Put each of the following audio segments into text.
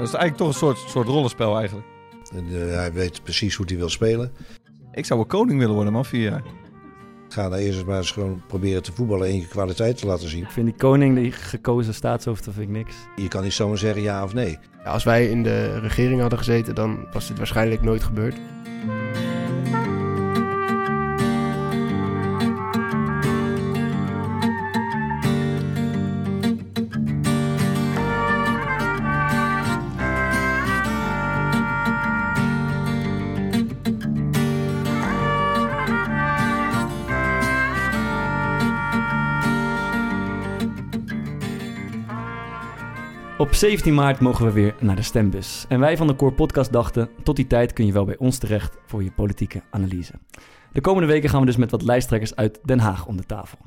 Dat is eigenlijk toch een soort, soort rollenspel eigenlijk. En, eh, hij weet precies hoe hij wil spelen. Ik zou wel koning willen worden, man, vier jaar. Ga daar eerst maar eens gewoon proberen te voetballen en je kwaliteit te laten zien. Ik vind die koning, die gekozen staatshoofd, dat vind ik niks. Je kan niet zomaar zeggen ja of nee. Ja, als wij in de regering hadden gezeten, dan was dit waarschijnlijk nooit gebeurd. Op 17 maart mogen we weer naar de stembus. En wij van de Core Podcast dachten, tot die tijd kun je wel bij ons terecht voor je politieke analyse. De komende weken gaan we dus met wat lijsttrekkers uit Den Haag om de tafel.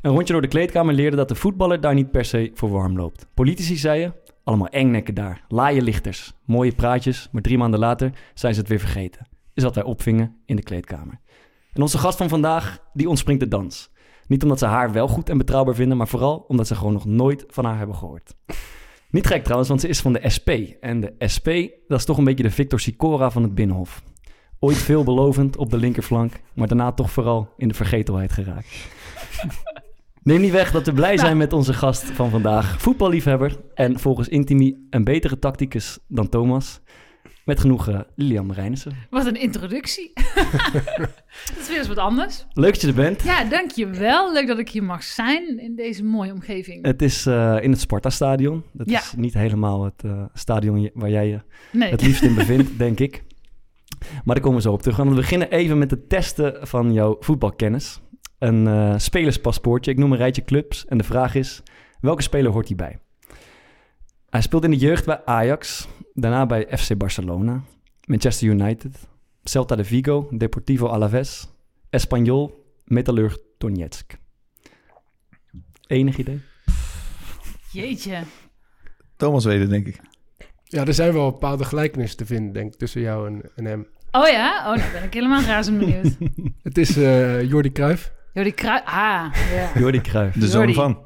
Een rondje door de kleedkamer leerde dat de voetballer daar niet per se voor warm loopt. Politici zeiden, allemaal engnekken daar, laaie lichters, mooie praatjes, maar drie maanden later zijn ze het weer vergeten. Is wat wij opvingen in de kleedkamer. En onze gast van vandaag, die ontspringt de dans. Niet omdat ze haar wel goed en betrouwbaar vinden, maar vooral omdat ze gewoon nog nooit van haar hebben gehoord. Niet gek trouwens, want ze is van de SP. En de SP, dat is toch een beetje de Victor Sicora van het Binnenhof. Ooit veelbelovend op de linkerflank, maar daarna toch vooral in de vergetelheid geraakt. Neem niet weg dat we blij zijn met onze gast van vandaag. Voetballiefhebber en volgens Intimi een betere tacticus dan Thomas. Met genoegen Lilian Marijnissen. Wat een introductie. dat is weer eens wat anders. Leuk dat je er bent. Ja, dankjewel. Leuk dat ik hier mag zijn in deze mooie omgeving. Het is eh, in het Sparta-stadion. Dat Ja. is niet helemaal het eh, stadion waar jij je Nee. het liefst in bevindt, denk ik. Maar daar komen we zo op terug. We beginnen even met het testen van jouw voetbalkennis. Een eh, spelerspaspoortje. Ik noem een rijtje clubs. En de vraag is, welke speler hoort hierbij? Hij speelt in de jeugd bij Ajax. Daarna bij FC Barcelona. Manchester United. Celta de Vigo. Deportivo Alaves. Espanyol. Metalurg Donetsk. Enig idee? Jeetje. Thomas weet het, denk ik. Ja, er zijn wel bepaalde gelijkenissen te vinden, denk ik, tussen jou en, en hem. Oh ja? Oh, nou ben ik helemaal razend benieuwd. Het is eh Jordi Cruijff. Jo, die krui... Ah, ja. Jordi Cruijff. De zoon Jordi. van.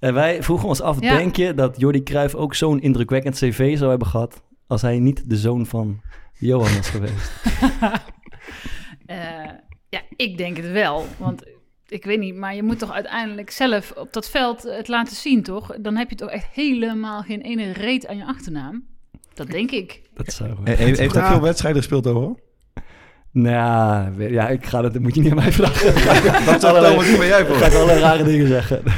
En wij vroegen ons af, Ja. denk je dat Jordi Cruijff ook zo'n indrukwekkend cv zou hebben gehad... als hij niet de zoon van Johan was geweest? Eh, ja, ik denk het wel. Want ik weet niet, maar je moet toch uiteindelijk zelf op dat veld het laten zien, toch? Dan heb je toch echt helemaal geen ene reet aan je achternaam. Dat denk ik. Dat zou... He- heeft heeft hij veel wedstrijden gespeeld overal? Nou ja, ik ga dat, dat moet je niet aan mij vragen. Dat zou Thomas niet van jij Ik voor. ga ik allerlei rare dingen zeggen.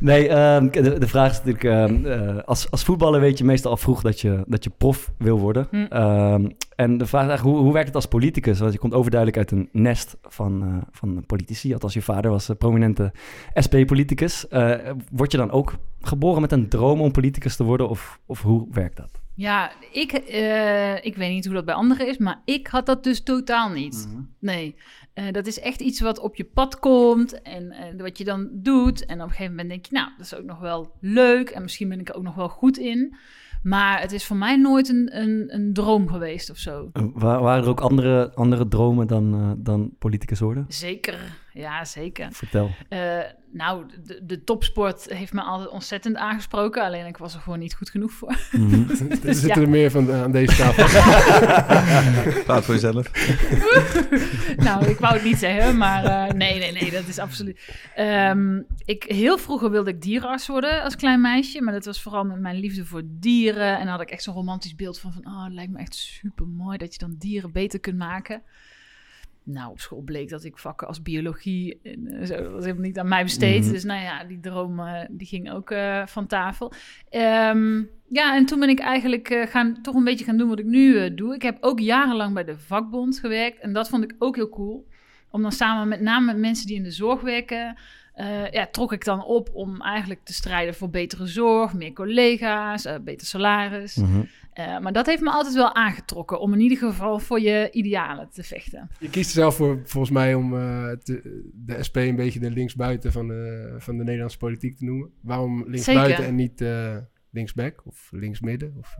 Nee, ehm, de, de vraag is natuurlijk... ehm, eh, als, als voetballer weet je meestal al vroeg dat je, dat je prof wil worden. Hm. Ehm, en de vraag is eigenlijk, hoe, hoe werkt het als politicus? Want je komt overduidelijk uit een nest van, eh, van politici. Althans, je vader was een prominente SP-politicus. Eh, word je dan ook geboren met een droom om politicus te worden? Of, of hoe werkt dat? Ja, ik, eh, ik weet niet hoe dat bij anderen is, maar ik had dat dus totaal niet. Nee, Eh, dat is echt iets wat op je pad komt en eh, wat je dan doet. En op een gegeven moment denk je, nou, dat is ook nog wel leuk en misschien ben ik er ook nog wel goed in. Maar het is voor mij nooit een, een, een droom geweest of zo. Eh, wa- waren er ook andere, andere dromen dan, dan politicus worden? Zeker, ja, zeker. Vertel. Eh, nou, de, de topsport heeft me altijd ontzettend aangesproken. Alleen ik was er gewoon niet goed genoeg voor. Er zitten er meer van aan deze tafel. Praat voor jezelf. nou, ik wou het niet zeggen, maar eh, nee, nee, nee, dat is absoluut. Ehm, ik, heel vroeger wilde ik dierenarts worden als klein meisje, maar dat was vooral met mijn liefde voor dieren. En dan had ik echt zo'n romantisch beeld van, van oh, het lijkt me echt super mooi dat je dan dieren beter kunt maken. Nou, op school bleek dat ik vakken als biologie en eh, zo, dat was helemaal niet aan mij besteed. Mhm. Dus nou ja, die droom eh, die ging ook eh, van tafel. Ehm, ja, en toen ben ik eigenlijk gaan, toch een beetje gaan doen wat ik nu doe. Ik heb ook jarenlang bij de vakbond gewerkt. En dat vond ik ook heel cool. Om dan samen met name met mensen die in de zorg werken... ja, trok ik dan op om eigenlijk te strijden voor betere zorg, meer collega's, beter salaris. Mhm. Eh, maar dat heeft me altijd wel aangetrokken om in ieder geval voor je idealen te vechten. Je kiest er zelf voor, volgens mij, om eh, te- de SP een beetje de linksbuiten van de, van de Nederlandse politiek te noemen. Waarom linksbuiten Zeker. en niet eh, linksback of linksmidden? Of,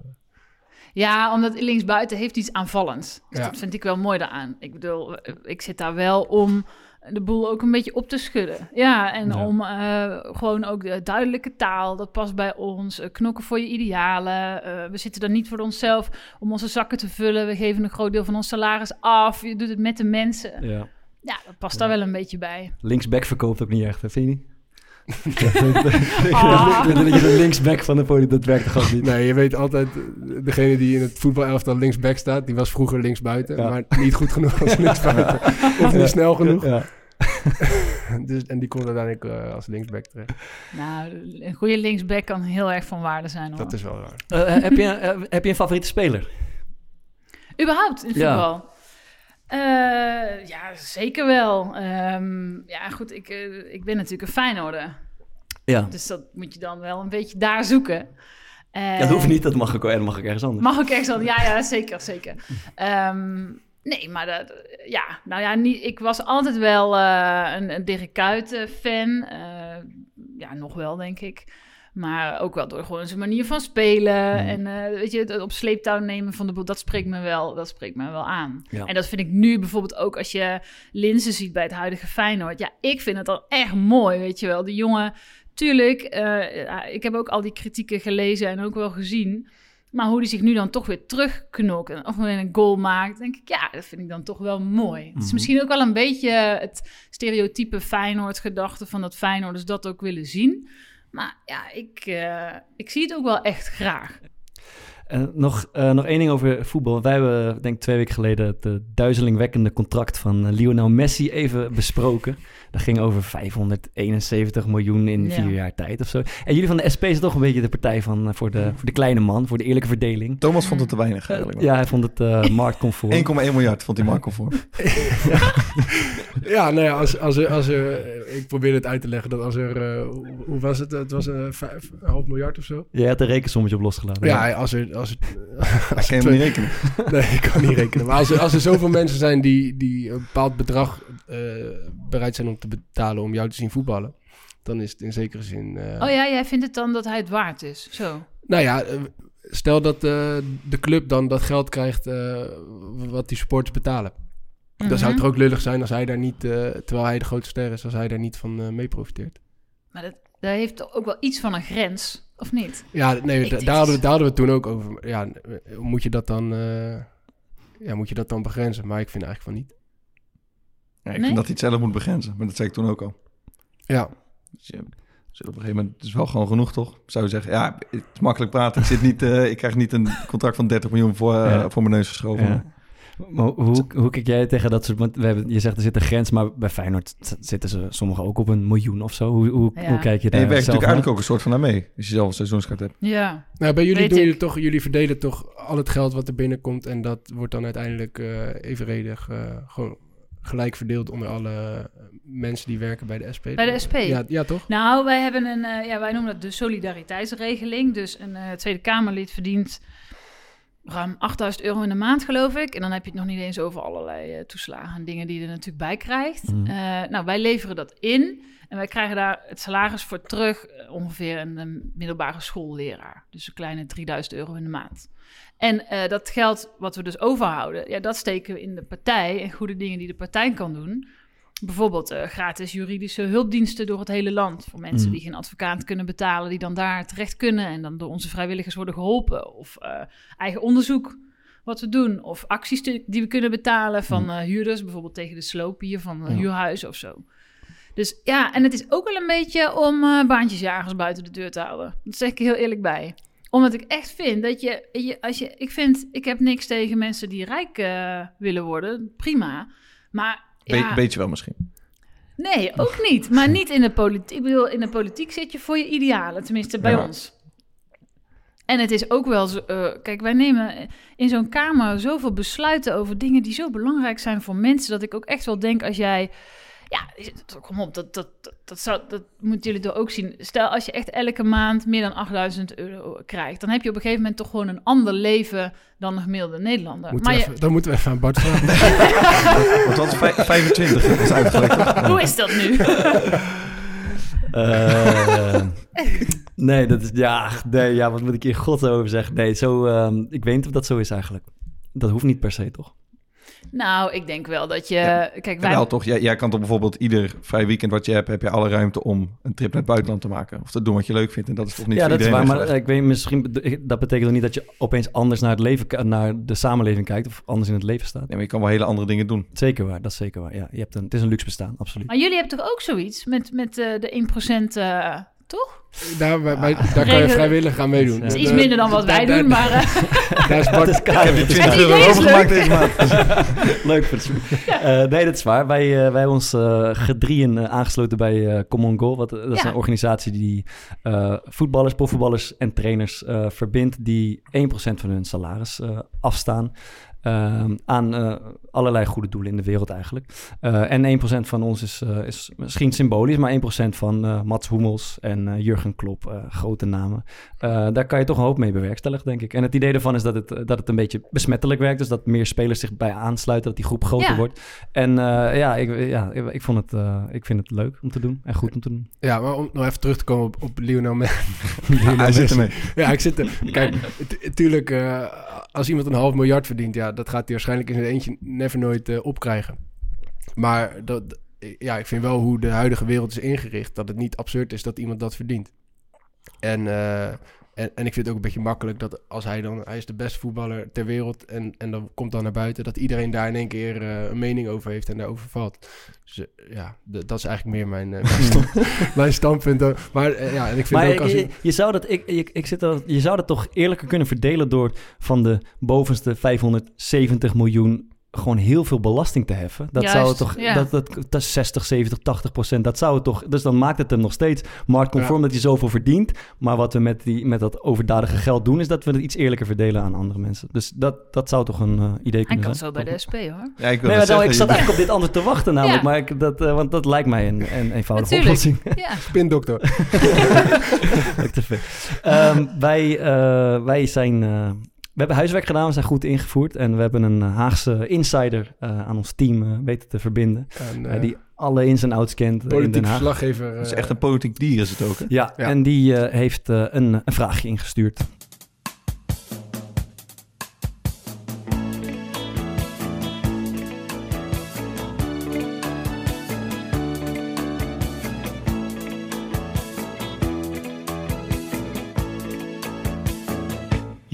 Ja, omdat linksbuiten heeft iets aanvallends. Dus Ja. dat vind ik wel mooi daaraan. Ik bedoel, ik zit daar wel om de boel ook een beetje op te schudden. Ja, en Ja. om eh, gewoon ook de duidelijke taal, dat past bij ons. Eh, knokken voor je idealen. Eh, we zitten er niet voor onszelf om onze zakken te vullen. We geven een groot deel van ons salaris af. Je doet het met de mensen. Ja. Ja, dat past daar wel een beetje bij. Linksback verkoopt ook niet echt, hè, vind je niet? Ah. Dat je de linksback van de politiek, dat werkt toch ook niet? Nee, je weet altijd, eh, degene die in het voetbalelftal linksback staat, die was vroeger linksbuiten, Ja. maar niet goed genoeg als linksbuiten. Of niet snel genoeg. Ja. Dus, en die komt uiteindelijk eh, als linksback terecht. Nou, een goede linksback kan heel erg van waarde zijn hoor. Dat is wel waar. Eh, heb, je, eh, heb je een favoriete speler? Überhaupt in Ja. Eh, ja, zeker wel. Ehm, ja, goed, ik, eh, ik ben natuurlijk een Feyenoorder. Ja. Dus dat moet je dan wel een beetje daar zoeken. ja, dat hoeft niet, dat mag dat mag ook ergens anders. Mag ook echt wel. Ja, ja, zeker, zeker. Ehm, nee, maar dat, ja, nou ja, niet, ik was altijd wel eh, een, een Dirk Kuyt fan. Ja, nog wel, denk ik. Maar ook wel door gewoon zijn manier van spelen. Hmm. En eh, weet je, het op sleeptouw nemen van de boel, dat spreekt me wel, dat spreekt me wel aan. Ja. En dat vind ik nu bijvoorbeeld ook als je Linzen ziet bij het huidige Feyenoord. Ja, ik vind het dan echt mooi, weet je wel. Die jongen, tuurlijk, eh, ik heb ook al die kritieken gelezen en ook wel gezien. Maar hoe die zich nu dan toch weer terugknokt en of weer een goal maakt, denk ik, ja, dat vind ik dan toch wel mooi. Het is Mhm. misschien ook wel een beetje het stereotype Feyenoord-gedachte van dat Feyenoorders dat ook willen zien. Maar ja, ik, eh, ik zie het ook wel echt graag. Eh, nog, eh, nog één ding over voetbal. Wij hebben, denk ik, twee weken geleden het eh, duizelingwekkende contract van Lionel Messi even besproken. Dat ging over 571 miljoen in Ja. vier jaar tijd of zo. En jullie van de SP zijn toch een beetje de partij van, eh, voor, de, voor de kleine man, voor de eerlijke verdeling. Thomas vond het te weinig eigenlijk. ja, hij vond het eh marktconform. 1,1 miljard vond hij Marco voor. Ja, nou ja, als, als er, als er, ik probeer het uit te leggen, dat als er, eh, hoe, was het? Het was een vijf, een half miljard of zo. Jij had een rekensommetje op losgelaten. Ja, als er, als er, als kan niet rekenen. Nee, ik kan niet rekenen. Maar als er, als er zoveel mensen zijn die, die een bepaald bedrag bereid zijn om te betalen om jou te zien voetballen, dan is het in zekere zin. eh, Oh ja, jij vindt het dan dat hij het waard is? Zo. Nou ja, eh, stel dat eh, de club dan dat geld krijgt eh, wat die supporters betalen. Dan zou het Mhm. er ook lullig zijn als hij daar niet, eh, terwijl hij de grote ster is, als hij daar niet van eh, mee profiteert. Maar dat, dat heeft ook wel iets van een grens, of niet? Ja, nee, da- daar, hadden we, daar hadden we het toen ook over. Ja, eh, moet je dat dan, eh, ja, moet je dat dan begrenzen? Maar ik vind eigenlijk van niet. Ja, ik Nee? vind dat hij het zelf moet begrenzen. Maar dat zei ik toen ook al. Ja, Dus je, dus op een gegeven moment, het is wel gewoon genoeg, toch? Zou je zeggen, ja, het is makkelijk praten. Ik, zit niet, eh, ik krijg niet een contract van 30 miljoen voor, eh, Ja. voor mijn neus geschoven. Ja. Maar hoe, hoe kijk jij tegen dat soort... Want we hebben, je zegt er zit een grens, maar bij Feyenoord zitten ze sommigen ook op een miljoen of zo. Hoe, hoe, Ja. hoe kijk je En daar je werkt natuurlijk eigenlijk ook een soort van naar mee. Als je zelf een seizoenskaart hebt. Ja. nou, bij jullie doen jullie toch, jullie verdelen toch al het geld wat er binnenkomt en dat wordt dan uiteindelijk eh, evenredig eh, gewoon gelijk verdeeld onder alle eh, mensen die werken bij de SP. Bij de SP? Ja, ja toch? Nou, wij hebben een, eh, ja, wij noemen dat de solidariteitsregeling. Dus een eh, Tweede Kamerlid verdient ruim 8000 euro in de maand, geloof ik. En dan heb je het nog niet eens over allerlei eh, toeslagen en dingen die je er natuurlijk bij krijgt. Mhm. Eh, nou, wij leveren dat in en wij krijgen daar het salaris voor terug, ongeveer een, middelbare schoolleraar. Dus een kleine 3000 euro in de maand. En eh, dat geld wat we dus overhouden, ja, dat steken we in de partij en goede dingen die de partij kan doen. Bijvoorbeeld eh, gratis juridische hulpdiensten door het hele land. Voor mensen Mm. die geen advocaat kunnen betalen, die dan daar terecht kunnen en dan door onze vrijwilligers worden geholpen. Of eh, eigen onderzoek wat we doen. Of acties die we kunnen betalen van Mm. huurders, bijvoorbeeld tegen de sloop hier van een Ja. huurhuis of zo. Dus ja, en het is ook wel een beetje om baantjesjagers buiten de deur te houden. Dat zeg ik heel eerlijk bij omdat ik echt vind dat je, je, als je, ik vind, ik heb niks tegen mensen die rijk eh, willen worden, prima. Maar Be- ja, Beetje wel misschien. nee, ook niet. Maar niet in de politiek. Ik bedoel, in de politiek zit je voor je idealen, tenminste bij Ja. ons. En het is ook wel zo, eh, kijk, wij nemen in zo'n kamer zoveel besluiten over dingen die zo belangrijk zijn voor mensen, dat ik ook echt wel denk als jij, ja, kom op, dat, dat, dat, dat, zou, dat moeten jullie toch ook zien. Stel, als je echt elke maand meer dan 8000 euro krijgt, dan heb je op een gegeven moment toch gewoon een ander leven dan een gemiddelde Nederlander. Moeten maar we je, even- dan moeten we even aan Bart vragen. Want wat is vij- 25 is uitgelegd. toch? hoe is dat nu? Eh, nee, dat is... Ja, nee, ja, wat moet ik hier god over zeggen? Nee, zo... ehm, ik weet niet of dat zo is eigenlijk. Dat hoeft niet per se, toch? Nou, ik denk wel dat je... Ja. Kijk, wij... Wel toch, jij, jij kan toch bijvoorbeeld ieder vrij weekend wat je hebt, heb je alle ruimte om een trip naar het buitenland te maken. Of te doen wat je leuk vindt. En dat is toch niet ja, voor dat is waar. Maar weggelegd. ik weet misschien, dat betekent nog niet dat je opeens anders naar het leven, naar de samenleving kijkt of anders in het leven staat. Nee, maar je kan wel hele andere dingen doen. Zeker waar, dat is zeker waar. Ja, je hebt een, het is een luxe bestaan, absoluut. Maar jullie hebben toch ook zoiets met, met eh, de 1%, eh toch? Daar, wij- wij- daar kan je vrijwillig aan meedoen. Dat is iets minder dan wat wij doen, maar... eh, Daar is Bart, is. Ik heb je Het 20 idee euro overgemaakt leuk. deze maand. Leuk voor het Eh, Nee, dat is waar. Wij, eh, wij hebben ons gedrieën aangesloten bij eh Common Goal. Wat, dat is Ja. een organisatie die eh, voetballers, profvoetballers en trainers eh, verbindt... die 1% van hun salaris eh, afstaan ehm, aan eh, allerlei goede doelen in de wereld eigenlijk. Eh, en 1% van ons is, eh, is misschien symbolisch, maar 1% van eh, Mats Hummels en eh, Jurgen Klopp, eh, grote namen. Eh, daar kan je toch een hoop mee bewerkstelligen, denk ik. En het idee daarvan is dat het, dat het een beetje besmettelijk werkt. Dus dat meer spelers zich bij aansluiten, dat die groep groter Ja. wordt. En eh, ja, ik, ja ik, ik vond het, eh, ik vind het leuk om te doen en goed om te doen. ja, maar om nog even terug te komen op, op Lionel Messi. Hij zit ermee. Ja, ik zit er. Kijk, natuurlijk, eh, als iemand een half miljard verdient, ja, dat gaat hij waarschijnlijk in zijn eentje never nooit eh, opkrijgen. Maar dat, ja, ik vind wel hoe de huidige wereld is ingericht, dat het niet absurd is dat iemand dat verdient. En, eh, en, en ik vind het ook een beetje makkelijk dat als hij dan, hij is de beste voetballer ter wereld en, en dan komt dan naar buiten, dat iedereen daar in één keer eh, een mening over heeft en daarover valt. Dus eh, ja, dat is eigenlijk meer mijn, eh, mijn, stand- mijn standpunt. Maar ja, en ik vind Maar ook als je, je- zou dat, ik, ik, ik zit er, je zou dat toch eerlijker kunnen verdelen door van de bovenste 570 miljoen gewoon heel veel belasting te heffen. Dat zou het toch, ja. dat, dat, dat is 60, 70, 80 procent, dat zou het toch, dus dan maakt het hem nog steeds marktconform dat hij zoveel verdient. Maar wat we met, die, met dat overdadige geld doen, is dat we het iets eerlijker verdelen aan andere mensen. Dus dat, dat zou toch een eh, idee Hij kunnen kan zijn. zo bij de SP, hoor. Ja, ik, wil Nee, maar nou, ik zat je- eigenlijk op dit antwoord te wachten namelijk, Ja. maar ik, dat, eh, want dat lijkt mij een, een eenvoudige Natuurlijk. oplossing. Ja. spindokter. Ehm, wij, eh, wij zijn... we hebben huiswerk gedaan, we zijn goed ingevoerd. En we hebben een eh, Haagse insider eh, aan ons team eh, weten te verbinden. En, die alle ins en outs kent eh, in politiek Den Haag. verslaggever. Het is echt een politiek dier is het ook, hè? Ja, Ja. en die eh, heeft eh, een, een vraagje ingestuurd.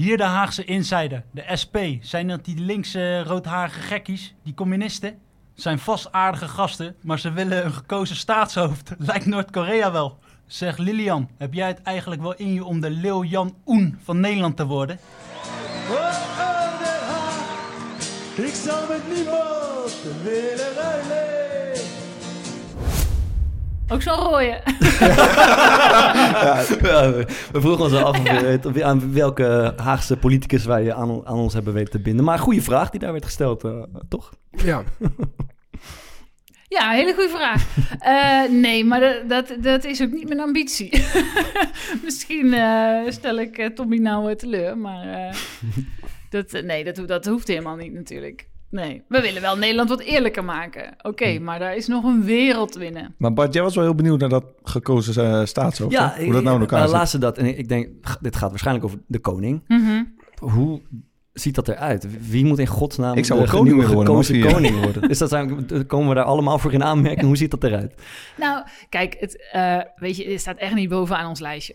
Hier de Haagse insider, de SP. Zijn dat die linkse roodharige gekkies, die communisten? Zijn vast aardige gasten, maar ze willen een gekozen staatshoofd. Lijkt Noord-Korea wel. Zeg Lilian, heb jij het eigenlijk wel in je om de Leeuw Jan Oen van Nederland te worden? Ik zal met niemand willen ruilen. Ook zo'n rooie. Ja, we vroegen ons af of je aan welke Haagse politicus wij aan, aan ons hebben weten te binden. Maar goede vraag die daar werd gesteld, eh, toch? Ja, Ja, hele goede vraag. Eh, nee, maar dat, dat, dat is ook niet mijn ambitie. Misschien eh, stel ik eh, Tommy nou eh, teleur, maar eh, dat, eh, nee, dat, dat hoeft helemaal niet natuurlijk. Nee, we willen wel Nederland wat eerlijker maken. Oké, maar daar is nog een wereld te winnen. Maar Bart, jij was wel heel benieuwd naar dat gekozen eh, staatshoofd. Ja, hè? Hoe dat nou in elkaar uh, zit. laatste dat. En ik denk, dit gaat waarschijnlijk over de koning. Mhm. Hoe ziet dat eruit? Wie moet in godsnaam Ik zou de koning nieuwe worden, gekozen koning worden? Is dat zijn, komen we daar allemaal voor in aanmerking? Hoe ziet dat eruit? Nou, kijk, het, eh, weet je, het staat echt niet bovenaan ons lijstje.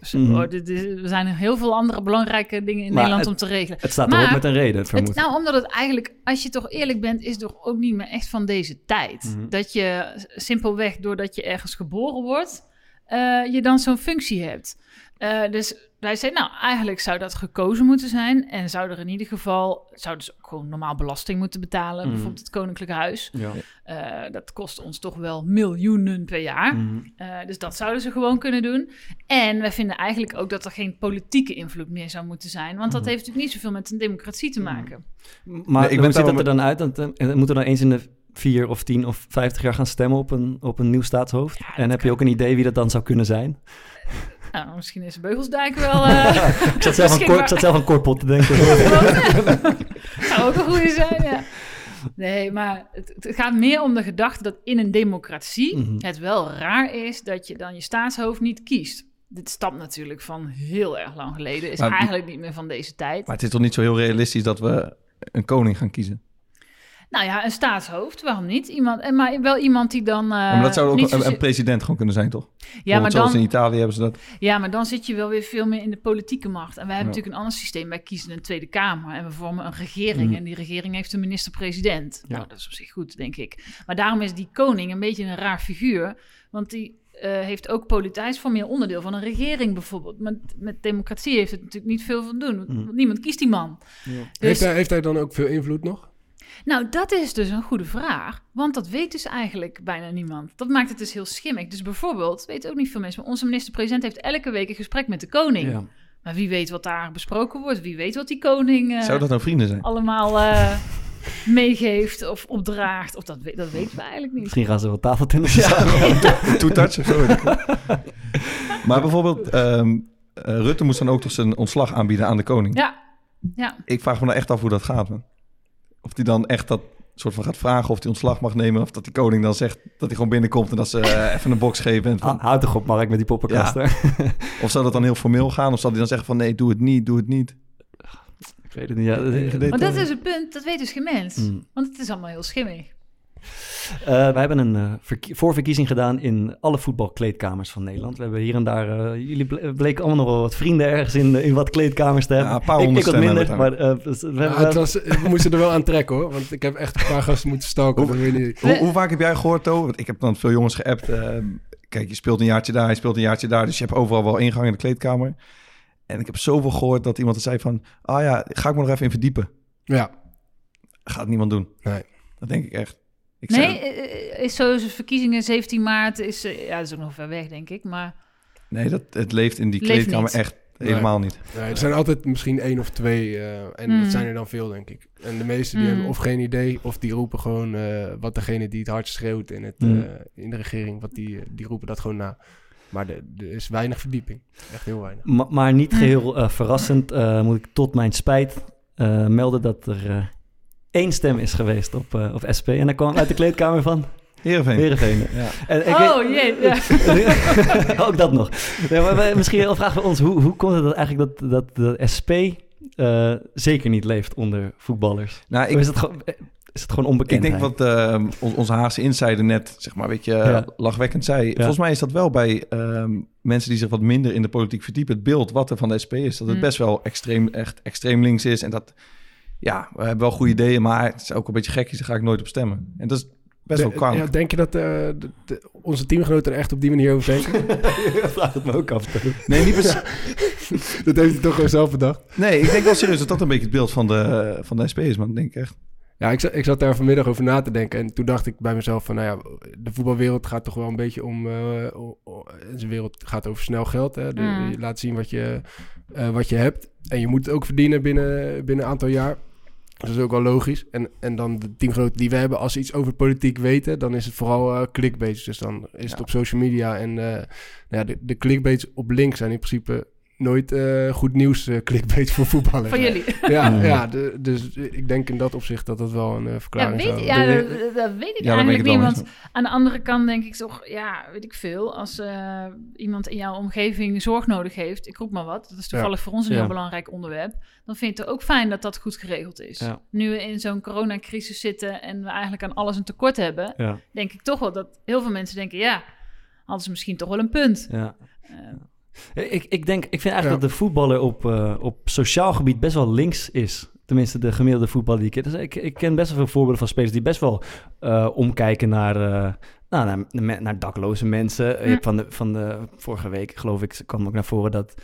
Dit is- er zijn heel veel andere belangrijke dingen in Maar Nederland het- om te regelen. Het staat Maar erop met een reden, vermoed Het, ik. nou, omdat het eigenlijk, als je toch eerlijk bent, is het toch ook niet meer echt van deze tijd. Mhm. Dat je simpelweg doordat je ergens geboren wordt, eh, je dan zo'n functie hebt. Eh, dus wij zeiden, nou, eigenlijk zou dat gekozen moeten zijn. En zou er in ieder geval, zouden ze ook gewoon normaal belasting moeten betalen. Mhm. Bijvoorbeeld het Koninklijk Huis. Ja. Eh, dat kost ons toch wel miljoenen per jaar. Mhm. Eh, dus dat zouden ze gewoon kunnen doen. En we vinden eigenlijk ook dat er geen politieke invloed meer zou moeten zijn. Want dat Mhm. heeft natuurlijk niet zoveel met een democratie te maken. Maar Nee, ik hoe ben ziet dat er dan uit? Dat, eh, moeten we dan eens in de vier of tien of vijftig jaar gaan stemmen op een, op een nieuw staatshoofd? en heb je ook een idee wie dat dan zou kunnen zijn? Nou, misschien is Beugelsdijk wel... eh Ik zat zelf aan, Cor, ik zat zelf aan Korpot te denken. zou ook een goede zijn, ja. Nee, maar het, het gaat meer om de gedachte dat in een democratie Mhm. het wel raar is dat je dan je staatshoofd niet kiest. Dit stamt natuurlijk van heel erg lang geleden. Is Maar- eigenlijk niet meer van deze tijd. Maar het is toch niet zo heel realistisch dat we een koning gaan kiezen? Nou ja, een staatshoofd, waarom niet? Iemand, en maar wel iemand die dan. eh, maar dat zou ook een, president gewoon kunnen zijn, toch? ja, maar dan, in Italië hebben ze dat. ja, maar dan zit je wel weer veel meer in de politieke macht. En wij hebben Ja. natuurlijk een ander systeem. Wij kiezen een Tweede Kamer en we vormen een regering. Mm. En die regering heeft een minister-president. Ja. Nou, dat is op zich goed, denk ik. Maar daarom is die koning een beetje een raar figuur. Want die eh, heeft ook politiek, hij is formeel onderdeel van een regering bijvoorbeeld. Met, met democratie heeft het natuurlijk niet veel van doen. want Mm. Niemand kiest die man. Heeft, Dus, hij, heeft hij dan ook veel invloed nog? Nou, dat is dus een goede vraag. Want dat weet dus eigenlijk bijna niemand. Dat maakt het dus heel schimmig. Dus bijvoorbeeld, weten ook niet veel mensen... maar onze minister-president heeft elke week een gesprek met de koning. Ja. Maar wie weet wat daar besproken wordt? Wie weet wat die koning eh, Zou dat nou vrienden zijn? allemaal eh, meegeeft of opdraagt? Of dat, dat weten we eigenlijk niet. Misschien gaan ze wel tafeltennis Ja, two touch of zo. weet ik wel. maar bijvoorbeeld, ehm, eh, Rutte moest dan ook toch zijn ontslag aanbieden aan de koning. Ja, ja. Ik vraag me nou echt af hoe dat gaat, man. Of hij dan echt dat soort van gaat vragen of hij ontslag mag nemen. Of dat die koning dan zegt dat hij gewoon binnenkomt en dat ze eh, even een box geven. En van, Houd toch op, Mark, met die poppenkasten. Of zou dat dan heel formeel gaan? Of zal hij dan zeggen van nee, doe het niet, doe het niet. Ik weet het niet. Ja, dat Maar dat is het punt, dat weet dus geen mens. Mm. Want het is allemaal heel schimmig. Eh, wij hebben een eh, verkie- voorverkiezing gedaan in alle voetbalkleedkamers van Nederland. We hebben hier en daar... eh, jullie ble- bleken allemaal nog wel wat vrienden ergens in, in wat kleedkamers te hebben. Ja, een paar ik, honderd ik wat minder, maar hebben we Ja, hebben... het was, we moesten er wel aan trekken hoor. Want ik heb echt een paar gasten moeten stalken. Hoe, hoe vaak heb jij gehoord, To? Want ik heb dan veel jongens geappt. kijk, je speelt een jaartje daar, je speelt een jaartje daar. Dus je hebt overal wel ingang in de kleedkamer. En ik heb zoveel gehoord dat iemand er zei van... Ah ja, ga ik me nog even in verdiepen. Ja, Gaat niemand doen. Nee. Dat denk ik echt. Ik nee, zei- eh, is zo verkiezingen 17 maart. Is, eh, ja, dat is ook nog ver weg, denk ik. Maar nee, dat, het leeft in die Leeft kleedkamer niet. echt Nee. helemaal niet. nee, er zijn altijd misschien één of twee. eh, en Mm. dat zijn er dan veel, denk ik. En de meesten die Mm. hebben of geen idee... of die roepen gewoon eh, wat degene die het hardst schreeuwt in, het, Mm. eh, in de regering... Wat die, eh, die roepen dat gewoon na. Maar de- er is weinig verdieping. Echt heel weinig. Ma- maar niet geheel eh, verrassend eh, moet ik tot mijn spijt eh, melden dat er eh, één stem is geweest op, eh, op SP. En dat kwam uit de kleedkamer van Heerenveen. Heerenveen. Ja. En ik oh jee, ja. ook dat nog. Nee, maar wij- misschien wel vragen we ons, hoe, hoe komt het dat eigenlijk dat, dat de SP eh, zeker niet leeft onder voetballers? Nou, ik, is het gewoon, is het gewoon onbekend? ik denk wat eh, on- onze Haagse insider net, zeg maar, weet je, eh, Ja. lachwekkend zei. Volgens mij is dat wel bij ehm, mensen die zich wat minder in de politiek verdiepen, het beeld wat er van de SP is. Dat het Mm. best wel extreem, echt extreem links is. En dat, ja, we hebben wel goede ideeën, maar het is ook een beetje gekjes, daar ga ik nooit op stemmen. En dat is best wel De- ja, denk je dat eh, de- de- onze teamgenoten er echt op die manier over denken? vraag het me ook af. Nee, niet precies. dat heeft hij toch gewoon zelf bedacht. Nee, ik denk wel serieus dat dat een beetje het beeld van de, van de SP is, man. Ik denk echt. Ja, ik, zat- ik zat daar vanmiddag over na te denken. En toen dacht ik bij mezelf van, nou ja, de voetbalwereld gaat toch wel een beetje om... eh, o- zijn wereld gaat over snel geld. Hè? De- Mm. Je laat zien wat je, eh, wat je hebt. En je moet het ook verdienen binnen, binnen een aantal jaar. Dat is ook wel logisch. En, en dan de teamgenoten die we hebben, als ze iets over politiek weten, dan is het vooral eh clickbait. Dus dan is het op social media. En eh, nou ja, de, de clickbaits op links zijn in principe nooit eh, goed nieuws eh, clickbait voor voetballers. Van jullie. Ja, ja de- dus ik denk in dat opzicht dat dat wel een eh, Ja, verklaring weet, zou ja, De- dat, dat weet ik Ja, eigenlijk niet. Want aan de andere kant denk ik toch, ja, weet ik veel. Als eh, iemand in jouw omgeving zorg nodig heeft, ik roep maar wat. Dat is toevallig voor ons een Ja. heel belangrijk onderwerp. Dan vind ik het ook fijn dat dat goed geregeld is. Ja. Nu we in zo'n coronacrisis zitten en we eigenlijk aan alles een tekort hebben, Ja, denk ik toch wel dat heel veel mensen denken, ja, hadden ze misschien toch wel een punt. ja. Ik, ik, denk, ik vind eigenlijk Ja. dat de voetballer op, eh, op sociaal gebied best wel links is. Tenminste, de gemiddelde voetballer die ik ken. Dus ik, ik ken best wel veel voorbeelden van spelers die best wel eh, omkijken naar, eh, nou, naar, naar dakloze mensen. Je Hm. hebt van, de, van de vorige week, geloof ik, kwam ook naar voren dat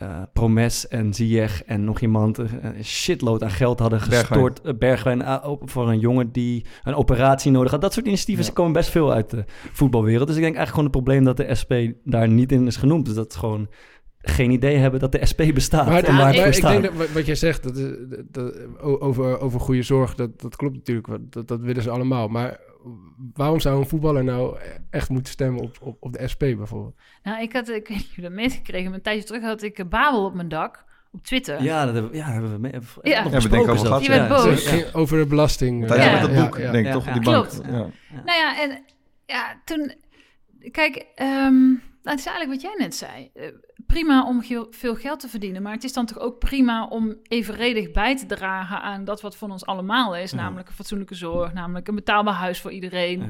eh, Promes en Ziyech en nog iemand eh, een shitload aan geld hadden Bergwijn. gestort. eh, Bergwijn eh, op- voor een jongen die een operatie nodig had. Dat soort initiatieven Ja. komen best veel uit de voetbalwereld. Dus ik denk eigenlijk gewoon het probleem dat de SP daar niet in is genoemd. Dus dat ze gewoon geen idee hebben dat de SP bestaat. Maar, en waar het ik- denk dat wat- jij zegt, dat, is- dat, over, over goede zorg, dat, dat klopt natuurlijk. wel. Dat, dat willen ze allemaal. Maar waarom zou een voetballer nou echt moeten stemmen op, op, op de SP bijvoorbeeld? nou, ik had, ik weet niet of je dat meegekregen, maar een tijdje terug had ik een Babel op mijn dak op Twitter. Ja, dat hebben we, ja, dat hebben we mee, nog Ja. Ja, we denken over gehad, Je Ja, boos. ja. over de belasting. Tijdens Ja. met dat boek, denk ik Ja, toch? ja. Die bank. Klopt. Ja. Nou ja, en ja, toen... Kijk, ehm, Nou, het is eigenlijk wat jij net zei. Eh, prima om veel geld te verdienen, maar het is dan toch ook prima om evenredig bij te dragen aan dat wat van ons allemaal is, Ja. namelijk een fatsoenlijke zorg, namelijk een betaalbaar huis voor iedereen. Ja.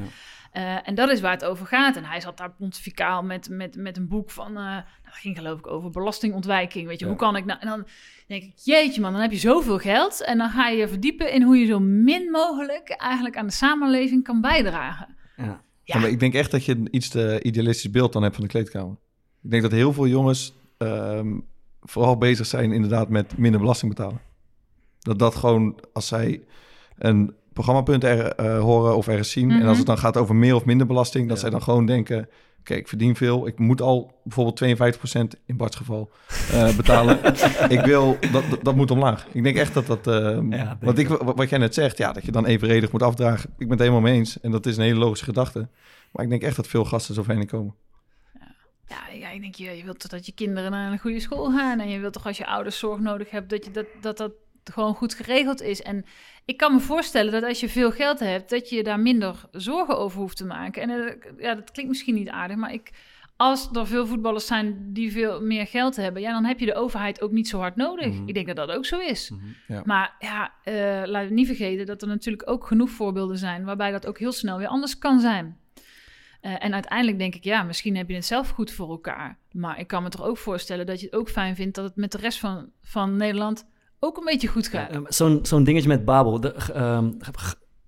Eh, en dat is waar het over gaat. En hij zat daar pontificaal met, met, met een boek van, eh, nou, dat ging geloof ik over belastingontwijking. Weet je, Ja. hoe kan ik nou? En dan denk ik, jeetje man, dan heb je zoveel geld en dan ga je je verdiepen in hoe je zo min mogelijk eigenlijk aan de samenleving kan bijdragen. Ja. Ja. Ja, maar ik denk echt dat je een iets te idealistisch beeld dan hebt van de kleedkamer. Ik denk dat heel veel jongens ehm, vooral bezig zijn inderdaad met minder belasting betalen. Dat dat gewoon, als zij een programmapunt er, eh, horen of ergens zien... en Mhm. als het dan gaat over meer of minder belasting... dat Ja. zij dan gewoon denken... Oké, ik verdien veel. Ik moet al bijvoorbeeld 52% in Bart's geval eh, betalen. ik wil, dat, dat, moet omlaag. Ik denk echt dat dat... Ja, denk wat, ik, wat wat jij net zegt, ja, dat je dan evenredig moet afdragen. Ik ben het helemaal mee eens. En dat is een hele logische gedachte. Maar ik denk echt dat veel gasten zo ver komen. Ja, ja, ik denk, je, je wilt toch dat je kinderen naar een goede school gaan. En je wilt toch als je ouders zorg nodig hebt, dat je dat, dat, dat gewoon goed geregeld is. En ik kan me voorstellen dat als je veel geld hebt, dat je daar minder zorgen over hoeft te maken. En eh, ja, dat klinkt misschien niet aardig, maar ik, als er veel voetballers zijn die veel meer geld hebben, ja, dan heb je de overheid ook niet zo hard nodig. Mhm. Ik denk dat dat ook zo is. Ja. Maar ja, eh laten we niet vergeten dat er natuurlijk ook genoeg voorbeelden zijn waarbij dat ook heel snel weer anders kan zijn. Eh, en uiteindelijk denk ik, ja, misschien heb je het zelf goed voor elkaar. Maar ik kan me toch ook voorstellen dat je het ook fijn vindt dat het met de rest van, van Nederland ook een beetje goed gaat. Ehm, Zo'n zo'n dingetje met Babel, de, ehm,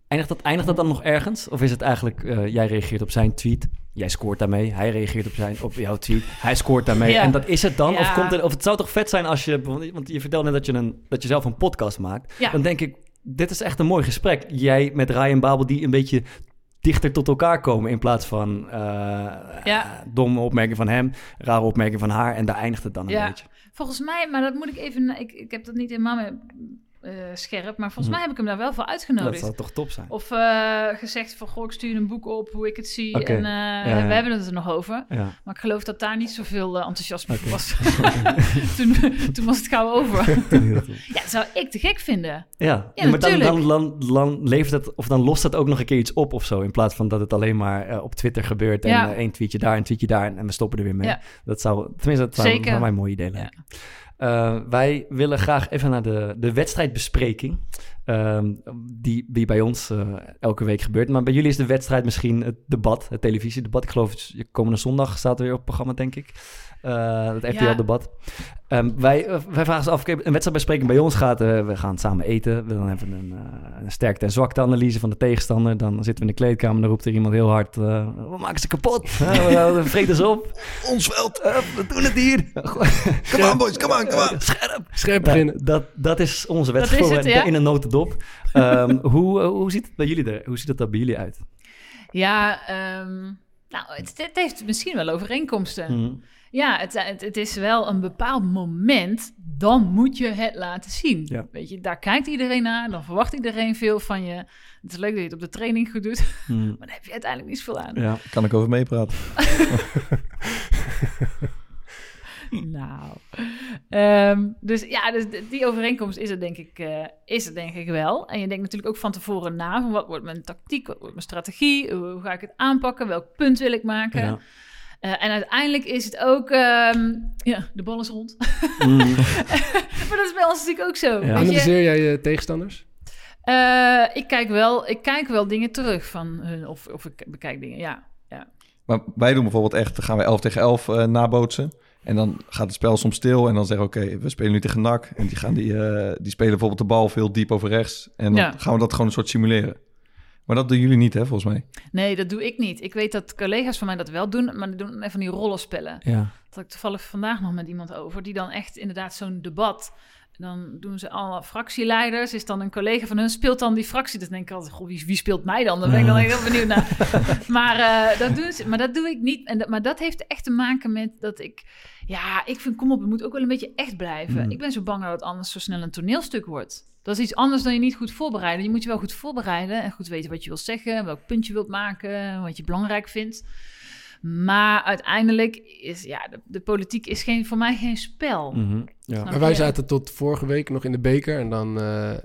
eindigt, dat, eindigt dat dan nog ergens? Of is het eigenlijk, eh, jij reageert op zijn tweet, jij scoort daarmee, hij reageert op, zijn, op jouw tweet, hij scoort daarmee Ja. en dat is het dan? Of, komt er, of het zou toch vet zijn als je, want je vertelde net dat je, een, dat je zelf een podcast maakt. Dan denk ik, dit is echt een mooi gesprek. Jij met Ryan Babel die een beetje dichter tot elkaar komen in plaats van eh Ja. domme opmerking van hem, rare opmerking van haar en daar eindigt het dan een Ja. beetje. Volgens mij, maar dat moet ik even, ik, ik heb dat niet helemaal eh, scherp, maar volgens Hm. mij heb ik hem daar wel voor Dat uitgenodigd. zou toch top zijn? Of eh, gezegd van, goh, ik stuur een boek op, hoe ik het zie. En eh, ja. we hebben het er nog over. Ja. Maar ik geloof dat daar niet zoveel enthousiasme voor was. toen, toen was het gauw over. ja, dat zou ik te gek vinden. Ja, maar dan, natuurlijk. dan, dan, dan levert het, of dan lost het ook nog een keer iets op of zo. In plaats van dat het alleen maar op Twitter gebeurt. En één tweetje daar, een tweetje daar. En, en we stoppen er weer mee. Dat zou, tenminste, dat zou, Zeker. zou mij een mooi idee lijken. Eh, wij willen graag even naar de, de wedstrijdbespreking. ehm, die, die bij ons eh, elke week gebeurt. Maar bij jullie is de wedstrijd misschien het debat, het televisiedebat. Ik geloof, komende zondag staat er weer op het programma, denk ik. Eh, het RTL-debat. Ehm, wij, eh, wij vragen ons af, een wedstrijdbespreking bij ons gaat, eh, we gaan samen eten. We dan hebben we een, eh, een sterkte- en zwakte-analyse van de tegenstander. Dan zitten we in de kleedkamer, dan roept er iemand heel hard, eh, we maken ze kapot. We vreten ze op. Ons veld! Eh, we doen het hier. Come on boys, come on, come on! Scherp. Scherp beginnen. dat, dat is onze Dat wedstrijd is voor het, ja. in een notendop. Ehm, hoe, hoe ziet het bij jullie er? Hoe ziet het er bij jullie uit? Ja, ehm, nou, het, het heeft misschien wel overeenkomsten. Mhm. Ja, het, het, het is wel een bepaald moment. Dan moet je het laten zien. Ja. Weet je, daar kijkt iedereen naar. Dan verwacht iedereen veel van je. Het is leuk dat je het op de training goed doet. Mhm. Maar daar heb je uiteindelijk niet zoveel aan. Ja. Kan ik over meepraten? Nou, Ehm, dus ja, dus die overeenkomst is er, denk ik, eh, is er denk ik wel. En je denkt natuurlijk ook van tevoren na, van wat wordt mijn tactiek, wat wordt mijn strategie, hoe, hoe ga ik het aanpakken, welk punt wil ik maken. Ja. Eh, en uiteindelijk is het ook, ehm, ja, de bal is rond. Mhm. maar dat is bij ons natuurlijk ook zo. Ja. Weet je? Analyseer jij je tegenstanders? Eh, ik, kijk wel, ik kijk wel dingen terug van hun, of, of ik bekijk dingen, ja. Maar wij doen bijvoorbeeld echt, dan gaan we 11 tegen 11 eh, nabootsen. En dan gaat het spel soms stil. En dan zeggen we, oké, we spelen nu tegen NAC. En die, gaan die, eh, die spelen bijvoorbeeld de bal veel diep over rechts. En dan Ja. gaan we dat gewoon een soort simuleren. Maar dat doen jullie niet, hè, volgens mij. Nee, dat doe ik niet. Ik weet dat collega's van mij dat wel doen, maar die doen even van die rollenspellen. ja. Dat had ik toevallig vandaag nog met iemand over, die dan echt inderdaad zo'n debat. Dan doen ze alle fractieleiders, is dan een collega van hun, speelt dan die fractie. Dus denk ik altijd, goh, wie, wie speelt mij dan? Daar ben ik dan heel benieuwd naar. maar, eh, dat doen ze, maar dat doe ik niet. En dat, maar dat heeft echt te maken met dat ik, ja, ik vind, kom op, het moet ook wel een beetje echt blijven. Mm. Ik ben zo bang dat het anders zo snel een toneelstuk wordt. Dat is iets anders dan je niet goed voorbereiden. Je moet je wel goed voorbereiden en goed weten wat je wilt zeggen, welk punt je wilt maken, wat je belangrijk vindt. Maar uiteindelijk is ja, de, de politiek is geen, voor mij geen spel. Mhm. ja. Maar wij zaten tot vorige week nog in de beker. En dan, eh, eh,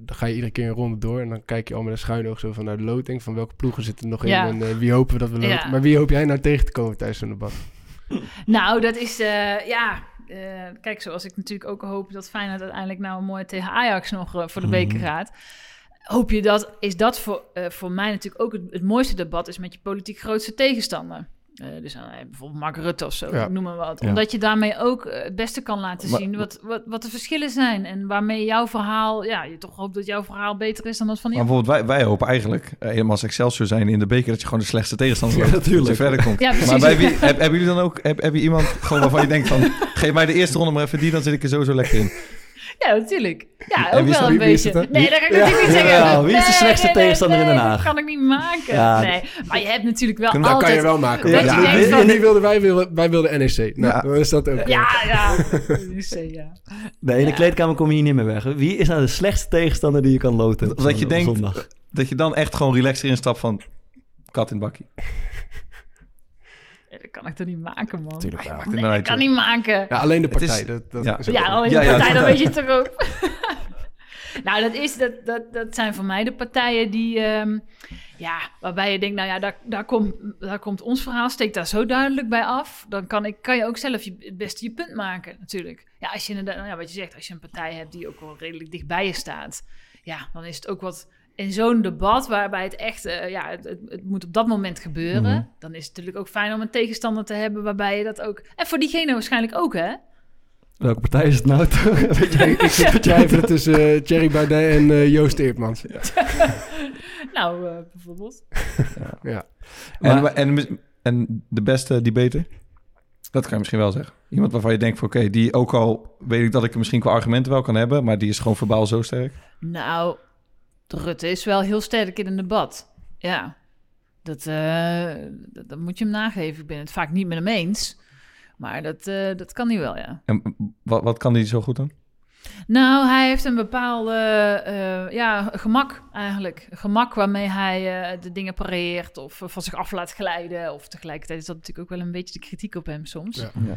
dan ga je iedere keer een ronde door. En dan kijk je al met een schuin oog zo van naar de loting. Van welke ploegen zitten er nog in. En eh, wie hopen we dat we loten. Ja. Maar wie hoop jij nou tegen te komen tijdens zo'n debat? Nou, dat is, eh, ja... eh, kijk, zoals ik natuurlijk ook hoop dat Feyenoord uiteindelijk nou een mooie tegen Ajax nog eh, voor de beker Mhm. gaat. Hoop je dat, is dat voor, eh, voor mij natuurlijk ook het, het mooiste debat is met je politiek grootste tegenstander. Eh, dus eh, bijvoorbeeld Mark Rutte of zo, Ja. noem maar wat. Ja. Omdat je daarmee ook eh, het beste kan laten Maar- zien wat, wat, wat de verschillen zijn. En waarmee jouw verhaal, ja, je toch hoopt dat jouw verhaal beter is dan dat van die Maar bijvoorbeeld wij, wij hopen eigenlijk, helemaal als Excelsior zijn in de beker, dat je gewoon de slechtste tegenstander bent. natuurlijk. Dat je verder komt. Ja, precies. maar bij wie, heb, hebben jullie dan ook, heb, heb je iemand gewoon waarvan je denkt van, geef mij de eerste ronde maar even die, dan zit ik er sowieso lekker in. Ja, natuurlijk. Ja, ook wel een beetje. Nee, dat kan ik Ja. natuurlijk niet zeggen. Ja, wie is de Nee, slechtste nee, nee, tegenstander in Den Haag? Dat kan ik niet maken. Ja, nee, maar je hebt natuurlijk wel Dat kan altijd... je wel maken. Ja, wilden, wij, wilden, wij wilden NEC. Nou, Ja. dan is dat ook. Ja, ja. Dus, ja. Nee, in de Ja. kleedkamer kom je hier niet meer weg. Wie is nou de slechtste tegenstander die je kan loten? Dat je denkt- zondag? Dat je dan echt gewoon relaxed erin stapt van, kat in het bakkie. Dat kan ik toch niet maken, man. Tuurlijk Ja, wel. maakt het Nee, dat kan niet maken. Ja, alleen de is- partij. dat, dat ja. alleen de ja, partij, dat- dan weet je het toch ook. nou, dat, is, dat, dat, dat zijn voor mij de partijen die... ehm, ja, waarbij je denkt, nou ja, daar, daar, komt, daar komt ons verhaal, steekt daar zo duidelijk bij af. Dan kan, ik, kan je ook zelf je, het beste je punt maken, natuurlijk. Ja, als je inderdaad, nou ja, wat je zegt, als je een partij hebt die ook wel redelijk dichtbij je staat... Ja, dan is het ook wat... In zo'n debat waarbij het echt, eh, ja, het, het, moet op dat moment gebeuren. Mhm. Dan is het natuurlijk ook fijn om een tegenstander te hebben waarbij je dat ook... En voor diegene waarschijnlijk ook, hè? Welke partij is het nou? toch? Weet je, Ik zit te twijfelen tussen eh, Thierry Baudet en eh, Joost Eertmans. Nou, eh, bijvoorbeeld. Ja. En, Maar- en, de beste debater? Dat kan je misschien wel zeggen. Iemand waarvan je denkt van oké, die ook al weet ik dat ik er misschien qua argumenten wel kan hebben, maar die is gewoon verbaal zo sterk. Nou, Rutte is wel heel sterk in een debat. Ja, dat, eh, dat, dat moet je hem nageven. Ik ben het vaak niet met hem eens. Maar dat, eh, dat kan hij wel, ja. En wat, wat kan die zo goed dan? Nou, hij heeft een bepaalde eh, ja, gemak eigenlijk. Gemak waarmee hij eh, de dingen pareert of van zich af laat glijden. Of tegelijkertijd is dat natuurlijk ook wel een beetje de kritiek op hem soms. Ja. Ja.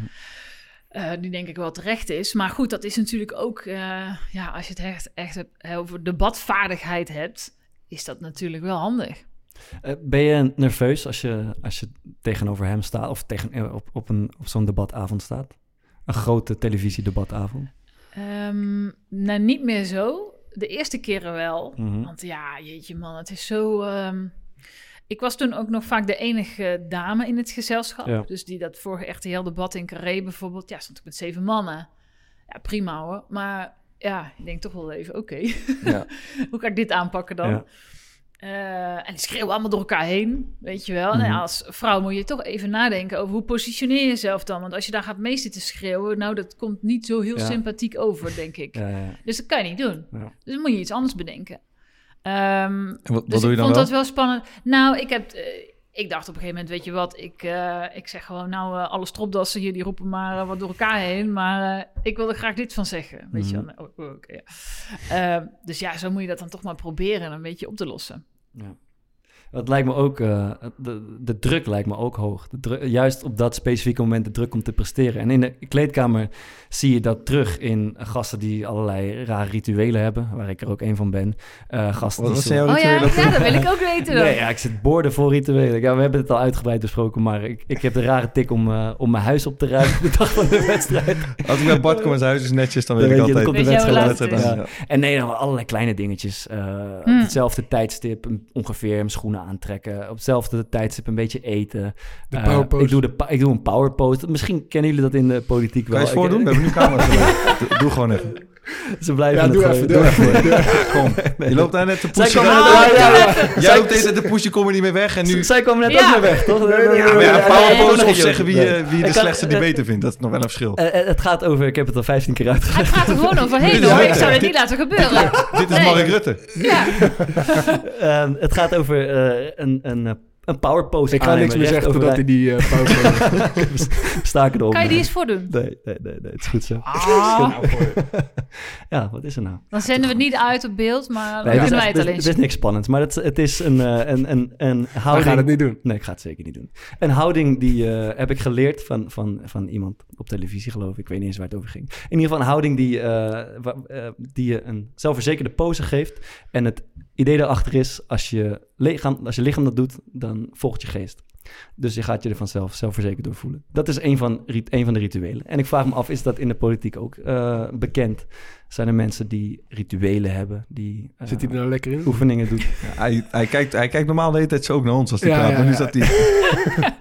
Eh, die denk ik wel terecht is. Maar goed, dat is natuurlijk ook, eh, ja, als je het echt, echt over debatvaardigheid hebt, is dat natuurlijk wel handig. Eh, ben je nerveus als je, als je tegenover hem staat of tegen, op, op, een, op zo'n debatavond staat? Een grote televisiedebatavond. Ehm, nou, niet meer zo. De eerste keren wel. Mhm. Want ja, jeetje man, het is zo... ehm, Ik was toen ook nog vaak de enige dame in het gezelschap. Ja. Dus die dat vorige RTL-debat in Carré bijvoorbeeld... Ja, stond ik met zeven mannen. Ja, prima hoor. Maar ja, ik denk toch wel even, oké. Ja. Hoe ga ik dit aanpakken dan? Ja. Eh, en die schreeuwen allemaal door elkaar heen, weet je wel. Nou ja, Mhm. als vrouw moet je toch even nadenken over hoe positioneer je jezelf dan. Want als je daar gaat mee zitten schreeuwen, nou, dat komt niet zo heel sympathiek over, denk ik. Dus dat kan je niet doen. Dus dan moet je iets anders bedenken. Ehm, En wat, wat dus doe je ik dan vond wel? dat wel spannend. Nou, ik heb... eh, ik dacht op een gegeven moment, weet je wat, ik, eh, ik zeg gewoon, nou, eh, alle stropdassen hier, die roepen maar wat door elkaar heen. Maar eh, ik wil er graag dit van zeggen, weet je Mhm. wel. Oh, oké, ja. Ehm, dus ja, zo moet je dat dan toch maar proberen een beetje op te lossen. Ja. Het lijkt me ook, eh, de, de druk lijkt me ook hoog. De dru- juist op dat specifieke moment de druk om te presteren. En in de kleedkamer zie je dat terug in gasten die allerlei rare rituelen hebben, waar ik er ook een van ben. Eh gasten Wat die was zo- jouw Oh ja, dat wil ik ook weten dan. Nee, ja, ik zit borden voor rituelen. Ja, we hebben het al uitgebreid besproken, maar ik, ik heb de rare tik om, eh, om mijn huis op te ruimen de dag van de wedstrijd. Als ik bij Bart kom en zijn huis is netjes, dan Dan weet ik weet je, dan altijd. komt de je hoe wedstrijd? Ja. En nee, dan allerlei kleine dingetjes. Eh, Hmm. Op hetzelfde tijdstip ongeveer mijn schoenen aantrekken. Op hetzelfde tijdstip een beetje eten. De Eh, power pose. ik, doe de, ik doe een power pose. Misschien kennen jullie dat in de politiek Kan wel. je eens voordoen? Ik- We hebben nu camera's Doe gewoon even. Ze blijven Ja, het doe gewoon- even, doe even. doe even. Kom. Je loopt daar net te Zij pushen. komen net, ja. Jij loopt deze te pushen, kom er niet meer weg. En nu... Zij komen net Ja. ook weer weg, toch? Nee, nee, Ja, maar ja, nee, power nee, pose nee, of zeggen wie, nee. eh, wie de kan- slechtste eh, debater vindt. Dat is nog wel een verschil. Eh, eh, het gaat over, ik heb het al 15 keer uitgelegd. gaat er gewoon overheen hoor. Ik zou het niet laten gebeuren. Dit is. Mark Rutte. Ja. Ehm, het gaat over eh, een, een, eh, een power pose. Ik ga niks meer zeggen totdat hij die eh power pose- Staken erop. Kan je die eens voordoen? Nee, nee, nee, nee, het is goed zo. Ah, Ja, wat is er nou? Dan zenden we het niet uit op beeld, maar dan Nee, kunnen wij het alleen het is niks spannends, maar het, het is een, eh, een, een, een houding... gaan het niet doen. Nee, ik ga het zeker niet doen. Een houding die eh, heb ik geleerd van, van, van iemand op televisie, geloof ik. Ik weet niet eens waar het over ging. In ieder geval een houding die, eh, wa- eh, die je een zelfverzekerde pose geeft. En het idee daarachter is, als je, lichaam, als je lichaam dat doet, dan volgt je geest. Dus je gaat je er vanzelf zelfverzekerd door voelen. Dat is een van, rit- een van de rituelen. En ik vraag me af, is dat in de politiek ook eh, bekend? Zijn er mensen die rituelen hebben, die eh, Zit hij er nou lekker in? oefeningen doen? Ja, hij, hij, kijkt, hij kijkt normaal de hele tijd zo ook naar ons als hij Ja, praat. ja, maar nu zat hij...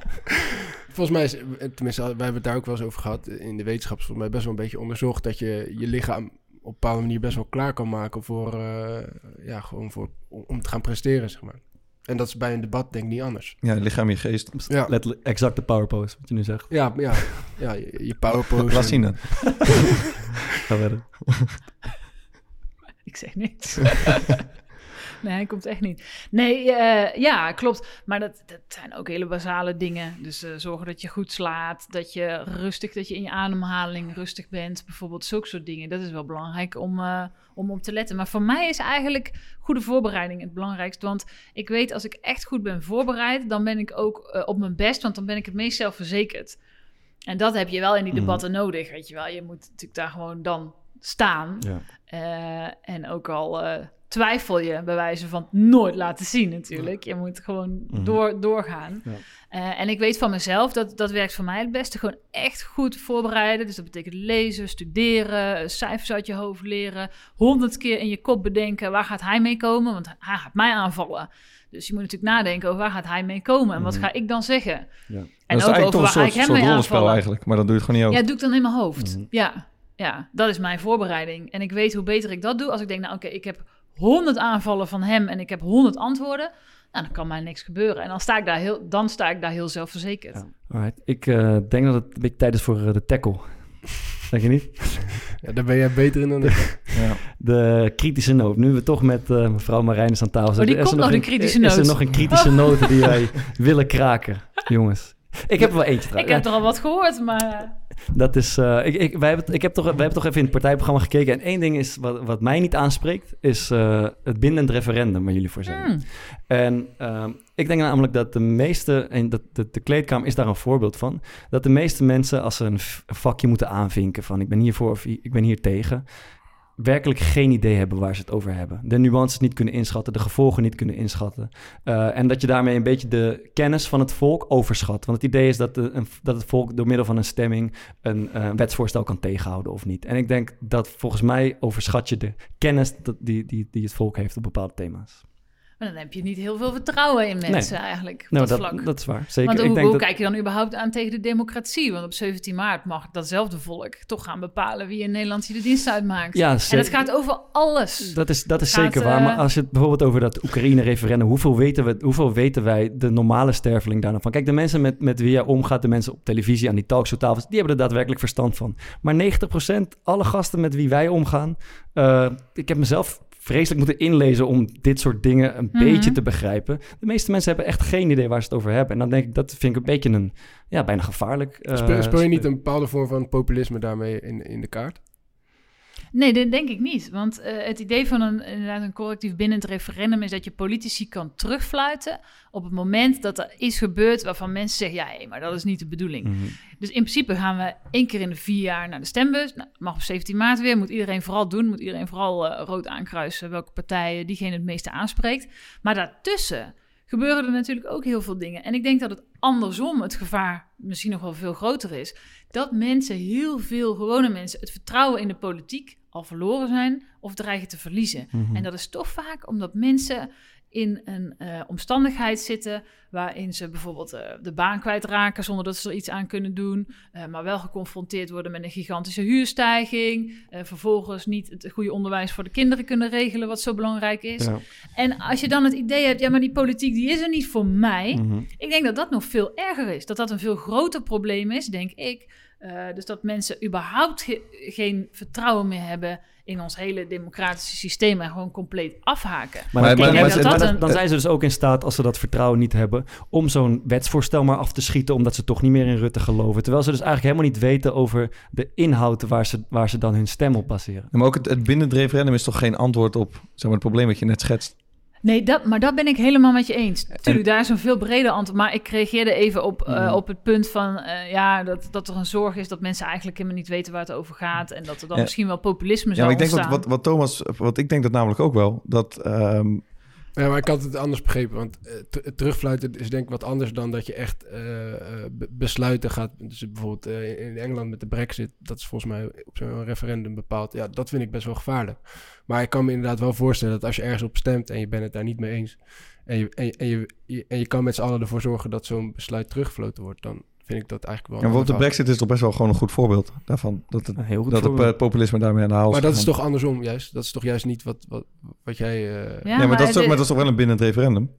Volgens mij is, tenminste, wij hebben het daar ook wel eens over gehad in de wetenschap, is volgens mij best wel een beetje onderzocht dat je je lichaam op een bepaalde manier best wel klaar kan maken voor, eh, ja, gewoon voor, om, om te gaan presteren, zeg maar. En dat is bij een debat denk ik niet anders. Ja, lichaam, je geest. Ja, Letterlijk exact de power pose, wat je nu zegt. ja, ja, ja je, je power pose. Laat zien dan. Ga verder. Ik zeg niks. nee, hij komt echt niet. Nee, eh, ja, klopt. Maar dat, dat zijn ook hele basale dingen. Dus eh, zorgen dat je goed slaat, dat je rustig, dat je in je ademhaling rustig bent. Bijvoorbeeld zulke soort dingen. Dat is wel belangrijk om, eh, om op te letten. Maar voor mij is eigenlijk goede voorbereiding het belangrijkste. Want ik weet als ik echt goed ben voorbereid, dan ben ik ook op mijn best. Want dan ben ik het meest zelfverzekerd. En dat heb je wel in die Mhm. debatten nodig, weet je wel. Je moet natuurlijk daar gewoon dan staan. Ja. En ook al twijfel je bij wijze van nooit laten zien natuurlijk. Je moet gewoon Mhm. door, doorgaan. Ja. Eh, en ik weet van mezelf, dat, dat werkt voor mij het beste. Gewoon echt goed voorbereiden. Dus dat betekent lezen, studeren, cijfers uit je hoofd leren. Honderd keer in je kop bedenken, waar gaat hij mee komen? Want hij gaat mij aanvallen. Dus je moet natuurlijk nadenken over waar gaat hij mee komen? En wat Mhm. ga ik dan zeggen? Ja. En dat is ook eigenlijk over toch waar een ga ik soort, hem soort mee aanvallen. eigenlijk. Maar dan doe je het gewoon niet Ja, over. doe ik dan in mijn hoofd. Mhm. Ja, ja, dat is mijn voorbereiding. En ik weet hoe beter ik dat doe als ik denk, nou oké, ik heb 100 aanvallen van hem en ik heb 100 antwoorden. Nou, dan kan mij niks gebeuren. En dan sta ik daar heel, dan sta ik daar heel zelfverzekerd. Ja. Alright. Ik eh, denk dat het een beetje tijd is voor eh, de tackle. Denk je niet? Ja, daar ben jij beter in dan ik. Ja. De kritische noot. Nu we toch met eh, mevrouw Marijnis aan tafel Oh, die er komt nog, een- kritische Is er noot. nog een kritische noot die wij willen kraken, jongens? Ik heb er wel eentje Ik heb er al wat gehoord, maar... Dat is, eh, ik, ik, wij, hebben, ik heb toch, wij hebben toch even in het partijprogramma gekeken. En één ding is, wat, wat mij niet aanspreekt, is eh, het bindend referendum waar jullie voor zijn. Hmm. En ehm, ik denk namelijk dat de meeste, en dat, de, de kleedkamer is daar een voorbeeld van, dat de meeste mensen als ze een vakje moeten aanvinken van ik ben hiervoor of ik ben hier tegen, werkelijk geen idee hebben waar ze het over hebben. De nuances niet kunnen inschatten, de gevolgen niet kunnen inschatten. Eh, en dat je daarmee een beetje de kennis van het volk overschat. Want het idee is dat, een, dat het volk door middel van een stemming een eh, wetsvoorstel kan tegenhouden of niet. En ik denk dat volgens mij overschat je de kennis die, die, die het volk heeft op bepaalde thema's. Maar dan heb je niet heel veel vertrouwen in mensen eigenlijk, op Nou, dat, vlak. dat is waar. Zeker. Want ik hoe, denk hoe dat, kijk je dan überhaupt aan tegen de democratie? Want op 17 maart mag datzelfde volk toch gaan bepalen wie in Nederland hier de dienst uitmaakt. ja, en het gaat over alles. Dat is, dat is Gaat, zeker waar. eh, Maar als je het bijvoorbeeld over dat Oekraïne-referendum... Hoeveel weten, we, hoeveel weten wij, de normale sterveling daar nog van? Kijk, de mensen met, met wie jij omgaat... de mensen op televisie, aan die talkshowtafels... die hebben er daadwerkelijk verstand van. Maar 90% alle gasten met wie wij omgaan... eh, ik heb mezelf vreselijk moeten inlezen... om dit soort dingen een Mhm. beetje te begrijpen. De meeste mensen hebben echt geen idee waar ze het over hebben. En dan denk ik, dat vind ik een beetje een... ja, bijna gevaarlijk... eh, Speel, speel je niet een bepaalde vorm van populisme daarmee in, in de kaart? Nee, dat denk ik niet. Want eh, het idee van een, inderdaad een collectief bindend referendum is dat je politici kan terugfluiten op het moment dat er is gebeurd waarvan mensen zeggen, ja, hé, maar dat is niet de bedoeling. Mhm. Dus in principe gaan we één keer in de vier jaar naar de stembus. Nou, mag op 17 maart weer, moet iedereen vooral doen. Moet iedereen vooral eh, rood aankruisen welke partijen diegene het meeste aanspreekt. Maar daartussen gebeuren er natuurlijk ook heel veel dingen. En ik denk dat het andersom het gevaar misschien nog wel veel groter is. Dat mensen, heel veel gewone mensen, het vertrouwen in de politiek al verloren zijn of dreigen te verliezen. Mhm. En dat is toch vaak omdat mensen in een eh, omstandigheid zitten waarin ze bijvoorbeeld eh, de baan kwijtraken zonder dat ze er iets aan kunnen doen, eh, maar wel geconfronteerd worden met een gigantische huurstijging, vervolgens niet het goede onderwijs voor de kinderen kunnen regelen, wat zo belangrijk is. Ja. En als je dan het idee hebt, ja, maar die politiek die is er niet voor mij, Mhm. ik denk dat dat nog veel erger is. Dat dat een veel groter probleem is, denk ik. Eh, dus dat mensen überhaupt ge- geen vertrouwen meer hebben in ons hele democratische systeem en gewoon compleet afhaken. Maar, Maar- dan, maar- maar- maar- maar dat dan- een- dan zijn ze dus ook in staat, als ze dat vertrouwen niet hebben, om zo'n wetsvoorstel maar af te schieten, omdat ze toch niet meer in Rutte geloven. Terwijl ze dus eigenlijk helemaal niet weten over de inhoud waar ze, waar ze dan hun stem op baseren. Maar ook het, het bindend referendum is toch geen antwoord op zeg maar, het probleem wat je net schetst. Nee, dat, maar dat ben ik helemaal met je eens. Tuurlijk, daar is een veel breder antwoord. Maar ik reageerde even op, eh, Mhm. op het punt van... eh, ja, dat, dat er een zorg is dat mensen eigenlijk helemaal niet weten waar het over gaat. En dat er dan Ja. misschien wel populisme Ja, zou maar ik denk dat wat, wat Thomas, wat ik denk dat namelijk ook wel, dat ehm, Ja, maar ik had het anders begrepen. Want eh, terugfluiten is denk ik wat anders dan dat je echt eh, eh, be- besluiten gaat. Dus bijvoorbeeld in Engeland met de brexit, dat is volgens mij op zo'n referendum bepaald. Ja, dat vind ik best wel gevaarlijk. Maar ik kan me inderdaad wel voorstellen dat als je ergens op stemt en je bent het daar niet mee eens... en je, en je, en je, je- en je kan met z'n allen ervoor zorgen dat zo'n besluit teruggefloten wordt... dan vind ik dat eigenlijk wel... Ja, bijvoorbeeld de brexit is toch best wel gewoon een goed voorbeeld daarvan. Dat het, Een heel goed dat het, voorbeeld. eh, populisme daarmee aan de haal. Maar dat is toch andersom juist? Dat is toch juist niet wat, wat, wat jij... eh, Ja, nee, maar, dat is toch, maar dat is toch wel een bindend referendum?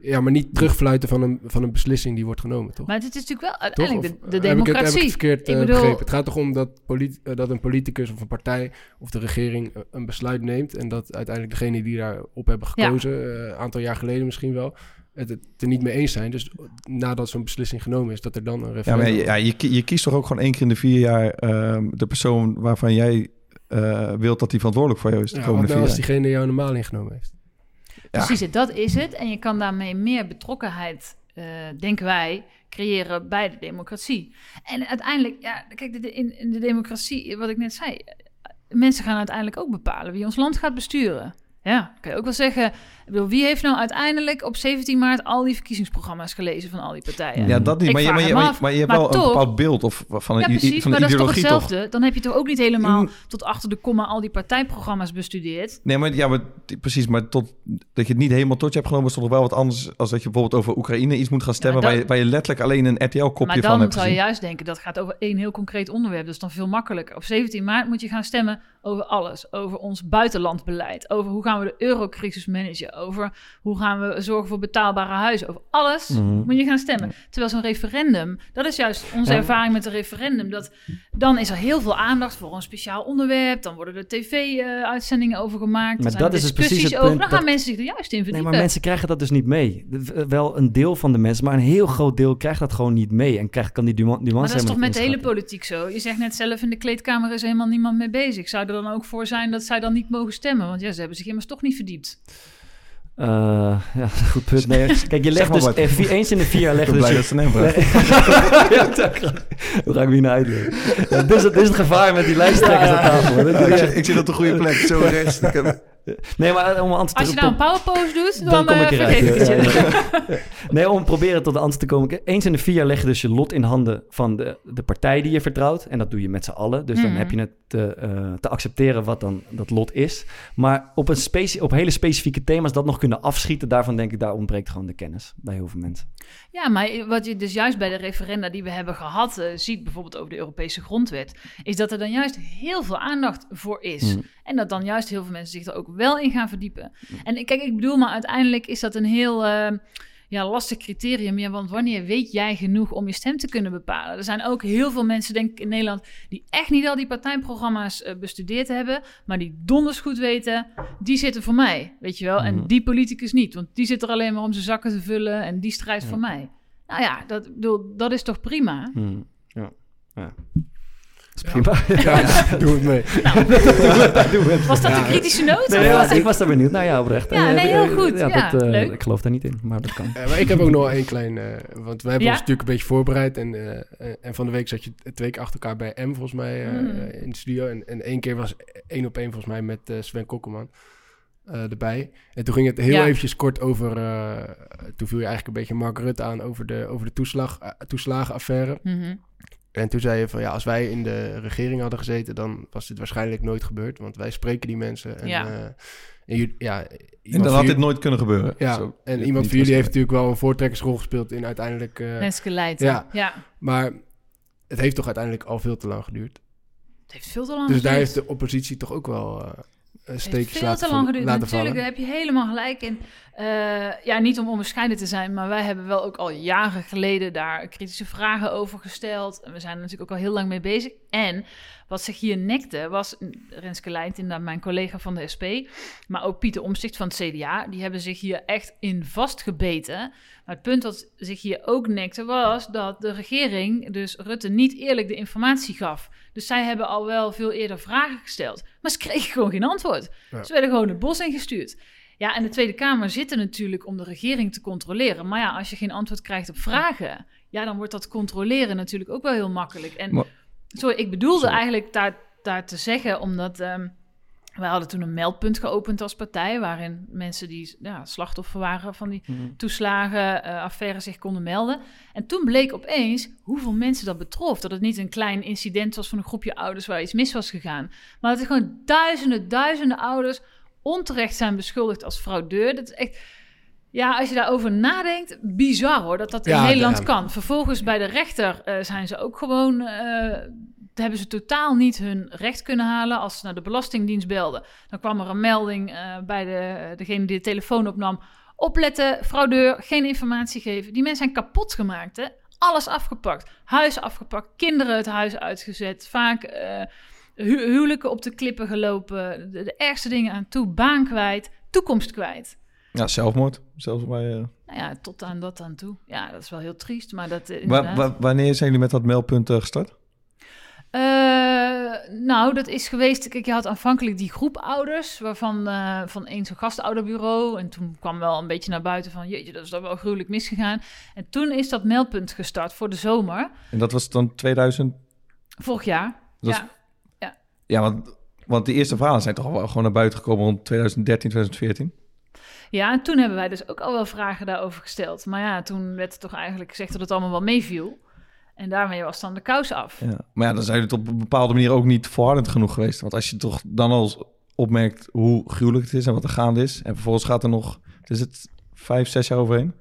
Ja, maar niet terugfluiten van een, van een beslissing die wordt genomen, toch? Maar het is natuurlijk wel Toch? uiteindelijk Of de, de heb ik het- democratie. Heb ik het verkeerd eh, Ik bedoel- begrepen? Het gaat toch om dat, polit- eh, dat een politicus of een partij of de regering eh, een besluit neemt... en dat uiteindelijk degenen die daarop hebben gekozen, eh, een aantal jaar geleden misschien wel... het het er niet mee eens zijn. Dus nadat zo'n beslissing genomen is, dat er dan een Ja, referendum... maar je, ja, je, je kiest toch ook gewoon één keer in de vier jaar ehm, de persoon waarvan jij eh, wilt dat die verantwoordelijk voor jou is de Ja, komende nou vier als jaar. diegene jou normaal ingenomen heeft? Ja. Precies, dat is het. En je kan daarmee meer betrokkenheid, eh, denken wij, creëren bij de democratie. En uiteindelijk, ja, kijk, de, de- in, in de democratie, wat ik net zei, eh, mensen gaan uiteindelijk ook bepalen wie ons land gaat besturen. Ja, kan je ook wel zeggen. Bedoel, wie heeft nou uiteindelijk op 17 maart al die verkiezingsprogramma's gelezen van al die partijen? Ja, dat niet. Maar maar, je, maar, je, af. maar je hebt Maar wel toch- een bepaald beeld of, van een, Ja, precies, van maar dat is toch hetzelfde? Dan heb je toch ook niet helemaal Mm. tot achter de komma al die partijprogramma's bestudeerd? Nee, maar, ja, maar precies. Maar tot, dat je het niet helemaal tot je hebt genomen... is toch wel wat anders... als dat je bijvoorbeeld over Oekraïne iets moet gaan stemmen... maar waar, dan- je, waar je letterlijk alleen een RTL-kopje Maar van dan hebt zou je juist denken, dat gaat over één heel concreet onderwerp. Is dan veel makkelijker. Op 17 maart moet je gaan stemmen over alles. Over ons buitenlandbeleid. Over hoe gaan we de eurocrisis managen. Over hoe gaan we zorgen voor betaalbare huizen. Over alles Mhm. moet je gaan stemmen. Terwijl zo'n referendum, dat is juist onze Ja. ervaring met een referendum. Dat, dan is er heel veel aandacht voor een speciaal onderwerp. Dan worden er tv-uitzendingen over gemaakt. Maar dat is dus precies het over. punt Dan gaan dat- mensen zich er juist in Nee, verdiepen. maar mensen krijgen dat dus niet mee. Wel een deel van de mensen, maar een heel groot deel krijgt dat gewoon niet mee. En krijgt, kan die nuance Maar dat is toch met de hele politiek zo? Je zegt net zelf, in de kleedkamer is helemaal niemand mee bezig. Zou er dan ook voor zijn dat zij dan niet mogen stemmen? Want ja, ze hebben zich immers toch niet verdiept. Eh, ja, goed punt. Nee, kijk, je Zeg legt maar dus wat. eens in de vier jaar Ik legt ben dus blij je... dat ze vraagt. ja, dat ga ik- Hoe ga ik weer naar uitleggen? Ja, dit, is het, dit is het gevaar met die lijsttrekkers aan tafel. hoor. Ja, ik, zit, ik zit op de goede plek, zo rechts. Ik heb- Nee, maar eh, om antwoord Als je nou een powerpose doet, Dan dan, kom ik eh, eruit. ik Ja, ja, ja. Nee, om proberen tot de antwoord te komen. Eens in de vier jaar leg je dus je lot in handen van de, de partij die je vertrouwt. En dat doe je met z'n allen. Dus dan Mhm. heb je het te, eh, te accepteren wat dan dat lot is. Maar op, een specie- op hele specifieke thema's dat nog kunnen afschieten... daarvan denk ik, daar ontbreekt gewoon de kennis bij heel veel mensen. Ja, maar wat je dus juist bij de referenda die we hebben gehad eh, ziet, bijvoorbeeld over de Europese grondwet, is dat er dan juist heel veel aandacht voor is. Mm. En dat dan juist heel veel mensen zich er ook wel in gaan verdiepen. En kijk, ik bedoel, maar uiteindelijk is dat een heel eh, ja, lastig criterium. Ja, want wanneer weet jij genoeg om je stem te kunnen bepalen? Er zijn ook heel veel mensen, denk ik, in Nederland, die echt niet al die partijprogramma's eh, bestudeerd hebben, maar die donders goed weten, die zitten voor mij, weet je wel. Mhm. En die politicus niet, want die zit er alleen maar om zijn zakken te vullen en die strijdt voor mij. Nou ja, dat, bedoel, dat is toch prima? Hmm. Ja. ja. Is prima. Ja, doe het mee. Was dat Ja. een kritische noot? Nee, was ik was daar benieuwd. Nou ja, oprecht. Ja, Eh, nee, heel goed. Ja, Ja, dat, eh, leuk. Ik geloof daar niet in, maar dat kan. Eh, maar ik heb ook nog één klein... eh, want wij hebben Ja? ons natuurlijk een beetje voorbereid. En, eh, eh, en van de week zat je twee keer achter elkaar bij M, volgens mij, eh, eh, in de studio. En, en één keer was één op één, volgens mij, met eh, Sven Kokkelman eh, erbij. En toen ging het heel Ja. eventjes kort over... eh, toen viel je eigenlijk een beetje Mark Rutte aan over de, over de toeslag, eh, toeslagenaffaire. Mhm. En toen zei je van ja, als wij in de regering hadden gezeten, dan was dit waarschijnlijk nooit gebeurd. Want wij spreken die mensen. En, Ja. eh, en, jullie- ja, En iemand dan had dit jullie- nooit kunnen gebeuren. ja, Zo, en iemand van jullie heeft natuurlijk wel een voortrekkersrol gespeeld in uiteindelijk. eh, Renske Leijten. Ja. ja. maar het heeft toch uiteindelijk al veel te lang geduurd. Het heeft veel te lang dus daar heeft de oppositie toch ook wel eh een Het steekje heeft veel laten, te lang geduurd. Natuurlijk, vallen. daar heb je helemaal gelijk in. Eh, ja, niet om onbescheiden te zijn, maar wij hebben wel ook al jaren geleden daar kritische vragen over gesteld. En we zijn er natuurlijk ook al heel lang mee bezig. En wat zich hier nekte, was Renske Leijt, inderdaad mijn collega van de SP, maar ook Pieter Omsticht van het CDA, die hebben zich hier echt in vastgebeten. Maar het punt wat zich hier ook nekte, was dat de regering, dus Rutte, niet eerlijk de informatie gaf. Dus zij hebben al wel veel eerder vragen gesteld, maar ze kregen gewoon geen antwoord. Ja. Ze werden gewoon het bos ingestuurd. Ja, en de Tweede Kamer zit er natuurlijk om de regering te controleren. Maar ja, als je geen antwoord krijgt op vragen, ja, dan wordt dat controleren natuurlijk ook wel heel makkelijk. En Maar- sorry, ik bedoelde Sorry. eigenlijk daar, daar te zeggen, omdat ehm, We hadden toen een meldpunt geopend als partij, waarin mensen die ja, slachtoffer waren van die Mhm. toeslagen, eh zich konden melden. En toen bleek opeens hoeveel mensen dat betrof. Dat het niet een klein incident was van een groepje ouders waar iets mis was gegaan. Maar dat er gewoon duizenden, duizenden ouders onterecht zijn beschuldigd als fraudeur. Dat is echt... Ja, als je daarover nadenkt, bizar hoor, dat dat in Ja, Nederland ja. kan. Vervolgens bij de rechter eh, zijn ze ook gewoon... eh, hebben ze totaal niet hun recht kunnen halen. Als ze naar de Belastingdienst belden, dan kwam er een melding eh, bij de, degene die de telefoon opnam. Opletten, fraudeur, geen informatie geven. Die mensen zijn kapot gemaakt, hè? Alles afgepakt. Huis afgepakt, kinderen het huis uitgezet. Vaak eh, hu- huwelijken op de klippen gelopen. De, de ergste dingen aan toe. Baan kwijt, toekomst kwijt. Ja, zelfmoord. Zelfs bij, eh, Nou ja, tot aan dat aan toe. Ja, dat is wel heel triest, maar dat eh, wa- inderdaad... wa- wanneer zijn jullie met dat meldpunt eh, gestart? Eh, nou, dat is geweest. Kijk, je had aanvankelijk die groep ouders, waarvan eh, van één zo'n gastouderbureau. En toen kwam wel een beetje naar buiten van, jeetje, dat is dan wel gruwelijk misgegaan. En toen is dat meldpunt gestart voor de zomer, En dat was dan 2000? vorig jaar. Dat is- ja. Ja, want, want die eerste verhalen zijn toch wel gewoon naar buiten gekomen rond 2013, 2014? ja, en toen hebben wij dus ook al wel vragen daarover gesteld. Maar ja, toen werd er toch eigenlijk gezegd dat het allemaal wel meeviel. En daarmee was dan de kous af. Ja. Maar ja, dan zijn het op een bepaalde manier ook niet volhardend genoeg geweest. Want als je toch dan al opmerkt hoe gruwelijk het is en wat er gaande is... en vervolgens gaat er nog, is het, vijf, zes jaar overheen?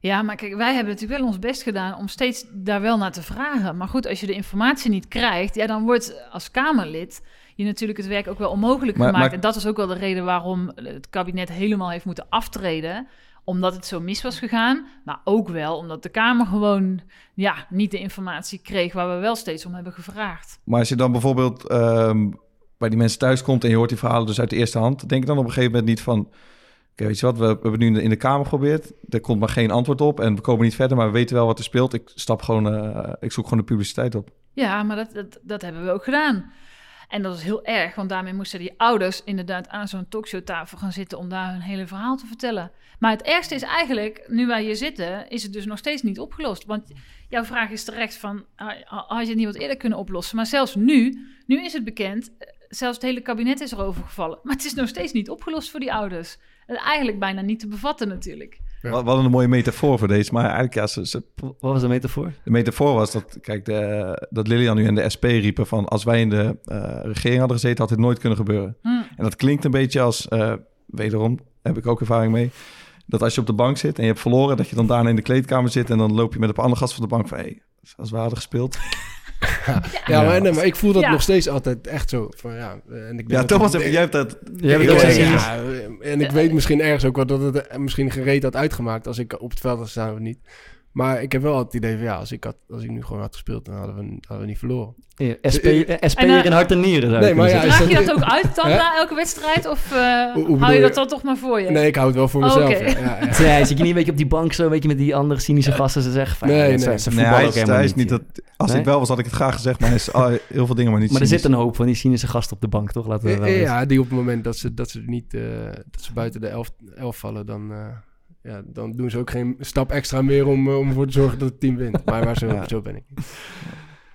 Ja, maar kijk, wij hebben natuurlijk wel ons best gedaan om steeds daar wel naar te vragen. Maar goed, als je de informatie niet krijgt, ja, dan wordt als Kamerlid je natuurlijk het werk ook wel onmogelijk Maar- gemaakt. maar- En dat is ook wel de reden waarom het kabinet helemaal heeft moeten aftreden. Omdat het zo mis was gegaan. Maar ook wel omdat de Kamer gewoon ja, niet de informatie kreeg waar we wel steeds om hebben gevraagd. Maar als je dan bijvoorbeeld ehm, bij die mensen thuis komt... en je hoort die verhalen dus uit de eerste hand... denk je dan op een gegeven moment niet van... Oké, weet je wat, we, we hebben nu in de, Kamer geprobeerd. Er komt maar geen antwoord op en we komen niet verder... maar we weten wel wat er speelt. Ik, stap gewoon, eh, ik zoek gewoon de publiciteit op. Ja, maar dat, dat, dat hebben we ook gedaan. En dat is heel erg, want daarmee moesten die ouders inderdaad aan zo'n talkshowtafel gaan zitten om daar hun hele verhaal te vertellen. Maar het ergste is eigenlijk, nu wij hier zitten, is het dus nog steeds niet opgelost. Want jouw vraag is terecht van, ah, had je het niet wat eerder kunnen oplossen? Maar zelfs nu, nu is het bekend, eh, zelfs het hele kabinet is erover gevallen. Maar het is nog steeds niet opgelost voor die ouders. En Eigenlijk bijna niet te bevatten natuurlijk. We hadden een mooie metafoor voor deze, maar eigenlijk ja, ze, ze- Wat was de metafoor? de metafoor was dat, kijk, de, dat Lilian nu en de SP riepen van... als wij in de eh, regering hadden gezeten, had dit nooit kunnen gebeuren. Hm. En dat klinkt een beetje als, eh, wederom, heb ik ook ervaring mee... dat als je op de bank zit en je hebt verloren... dat je dan daarna in de kleedkamer zit... en dan loop je met een andere gast van de bank van... hey, als we hadden gespeeld. Ja, maar, nee, maar ik voel dat Ja. nog steeds altijd echt zo. Van, ja, eh, en ik Ja, denk Thomas, dat- heb- jij hebt dat... Jij Ja, ook ja, en ik weet misschien ergens ook wel dat het eh, misschien gereed had uitgemaakt als ik op het veld had staan of niet. Maar ik heb wel het idee van ja, als ik, had, als ik nu gewoon had gespeeld, dan hadden we, hadden we niet verloren. Ja, SP, SP En, eh, in hart en nieren. zou je Nee, maar ja, Draag je dat- ook uit dan na elke wedstrijd? Of eh, Hoe- hoe bedoel hou je je? dat dan toch maar voor je? Nee, ik hou het wel voor Oh, mezelf. oké. ja, ja, ja. Ja, zit je niet een beetje op die bank zo, een beetje met die andere cynische gasten. Ze zeggen van, Nee, ja, nee. ze, ze Nee, hij ook is, helemaal hij is niet dat... Als Nee? ik wel was, had ik het graag gezegd... maar hij is ah, heel veel dingen maar niet Maar er zit een hoop van die cynische gasten op de bank, toch? Laten we wel Ja, die op het moment dat ze, dat ze er niet eh, dat ze buiten de elf, elf vallen, dan, eh, ja, dan doen ze ook geen stap extra meer om, eh, om ervoor te zorgen dat het team wint. Maar, maar zo, Ja. zo ben ik.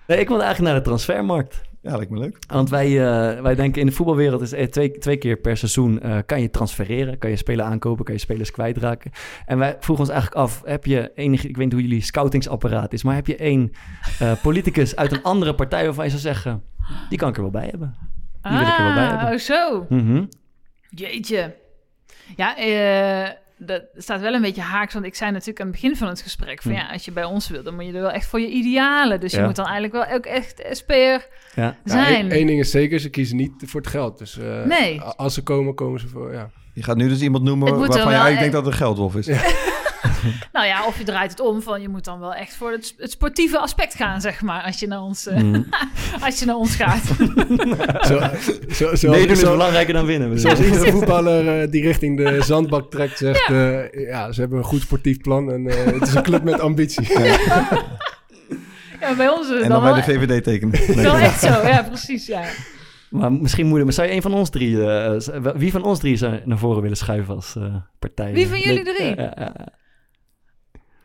Nee, ik wil eigenlijk naar de transfermarkt. Ja, lijkt me leuk. Want wij, eh, wij denken in de voetbalwereld is eh, twee, twee keer per seizoen eh, kan je transfereren. Kan je spelen aankopen, kan je spelers kwijtraken. En wij vroegen ons eigenlijk af, heb je enig, ik weet niet hoe jullie scoutingsapparaat is, maar heb je één eh, politicus uit een andere partij waarvan je zou zeggen, die kan ik er wel bij hebben. Die wil ik er wel bij Ah, hebben. oh, zo. Mhm. Jeetje. Ja, eh, dat staat wel een beetje haaks. Want ik zei natuurlijk aan het begin van het gesprek... van Hm. ja, als je bij ons wil, dan moet je er wel echt voor je idealen. Dus je moet dan eigenlijk wel ook echt SP'er Ja. Ja, zijn. één- één ding is zeker, ze kiezen niet voor het geld. Dus eh, Nee. als ze komen, komen ze voor, ja. Je gaat nu dus iemand noemen waarvan je eigenlijk e- denkt dat het een geldwolf is. Nou ja, of je draait het om van... je moet dan wel echt voor het, het sportieve aspect gaan, zeg maar... als je naar ons, eh, Mhm. als je naar ons gaat. Zo, zo, zo, Meedoen is zo- belangrijker dan winnen. Zoals je. iedere voetballer eh, die richting de zandbak trekt, zegt... Ja. ja, ze hebben een goed sportief plan en eh, het is een club met ambitie. ja, bij ons is het En dan dan wel, bij de VVD tekenen. Nee. wel echt zo. Ja, precies, ja. Maar misschien moeder, maar zou je een van ons drie, eh, wie van ons drie zou naar voren willen schuiven als eh, partij? Wie van jullie drie?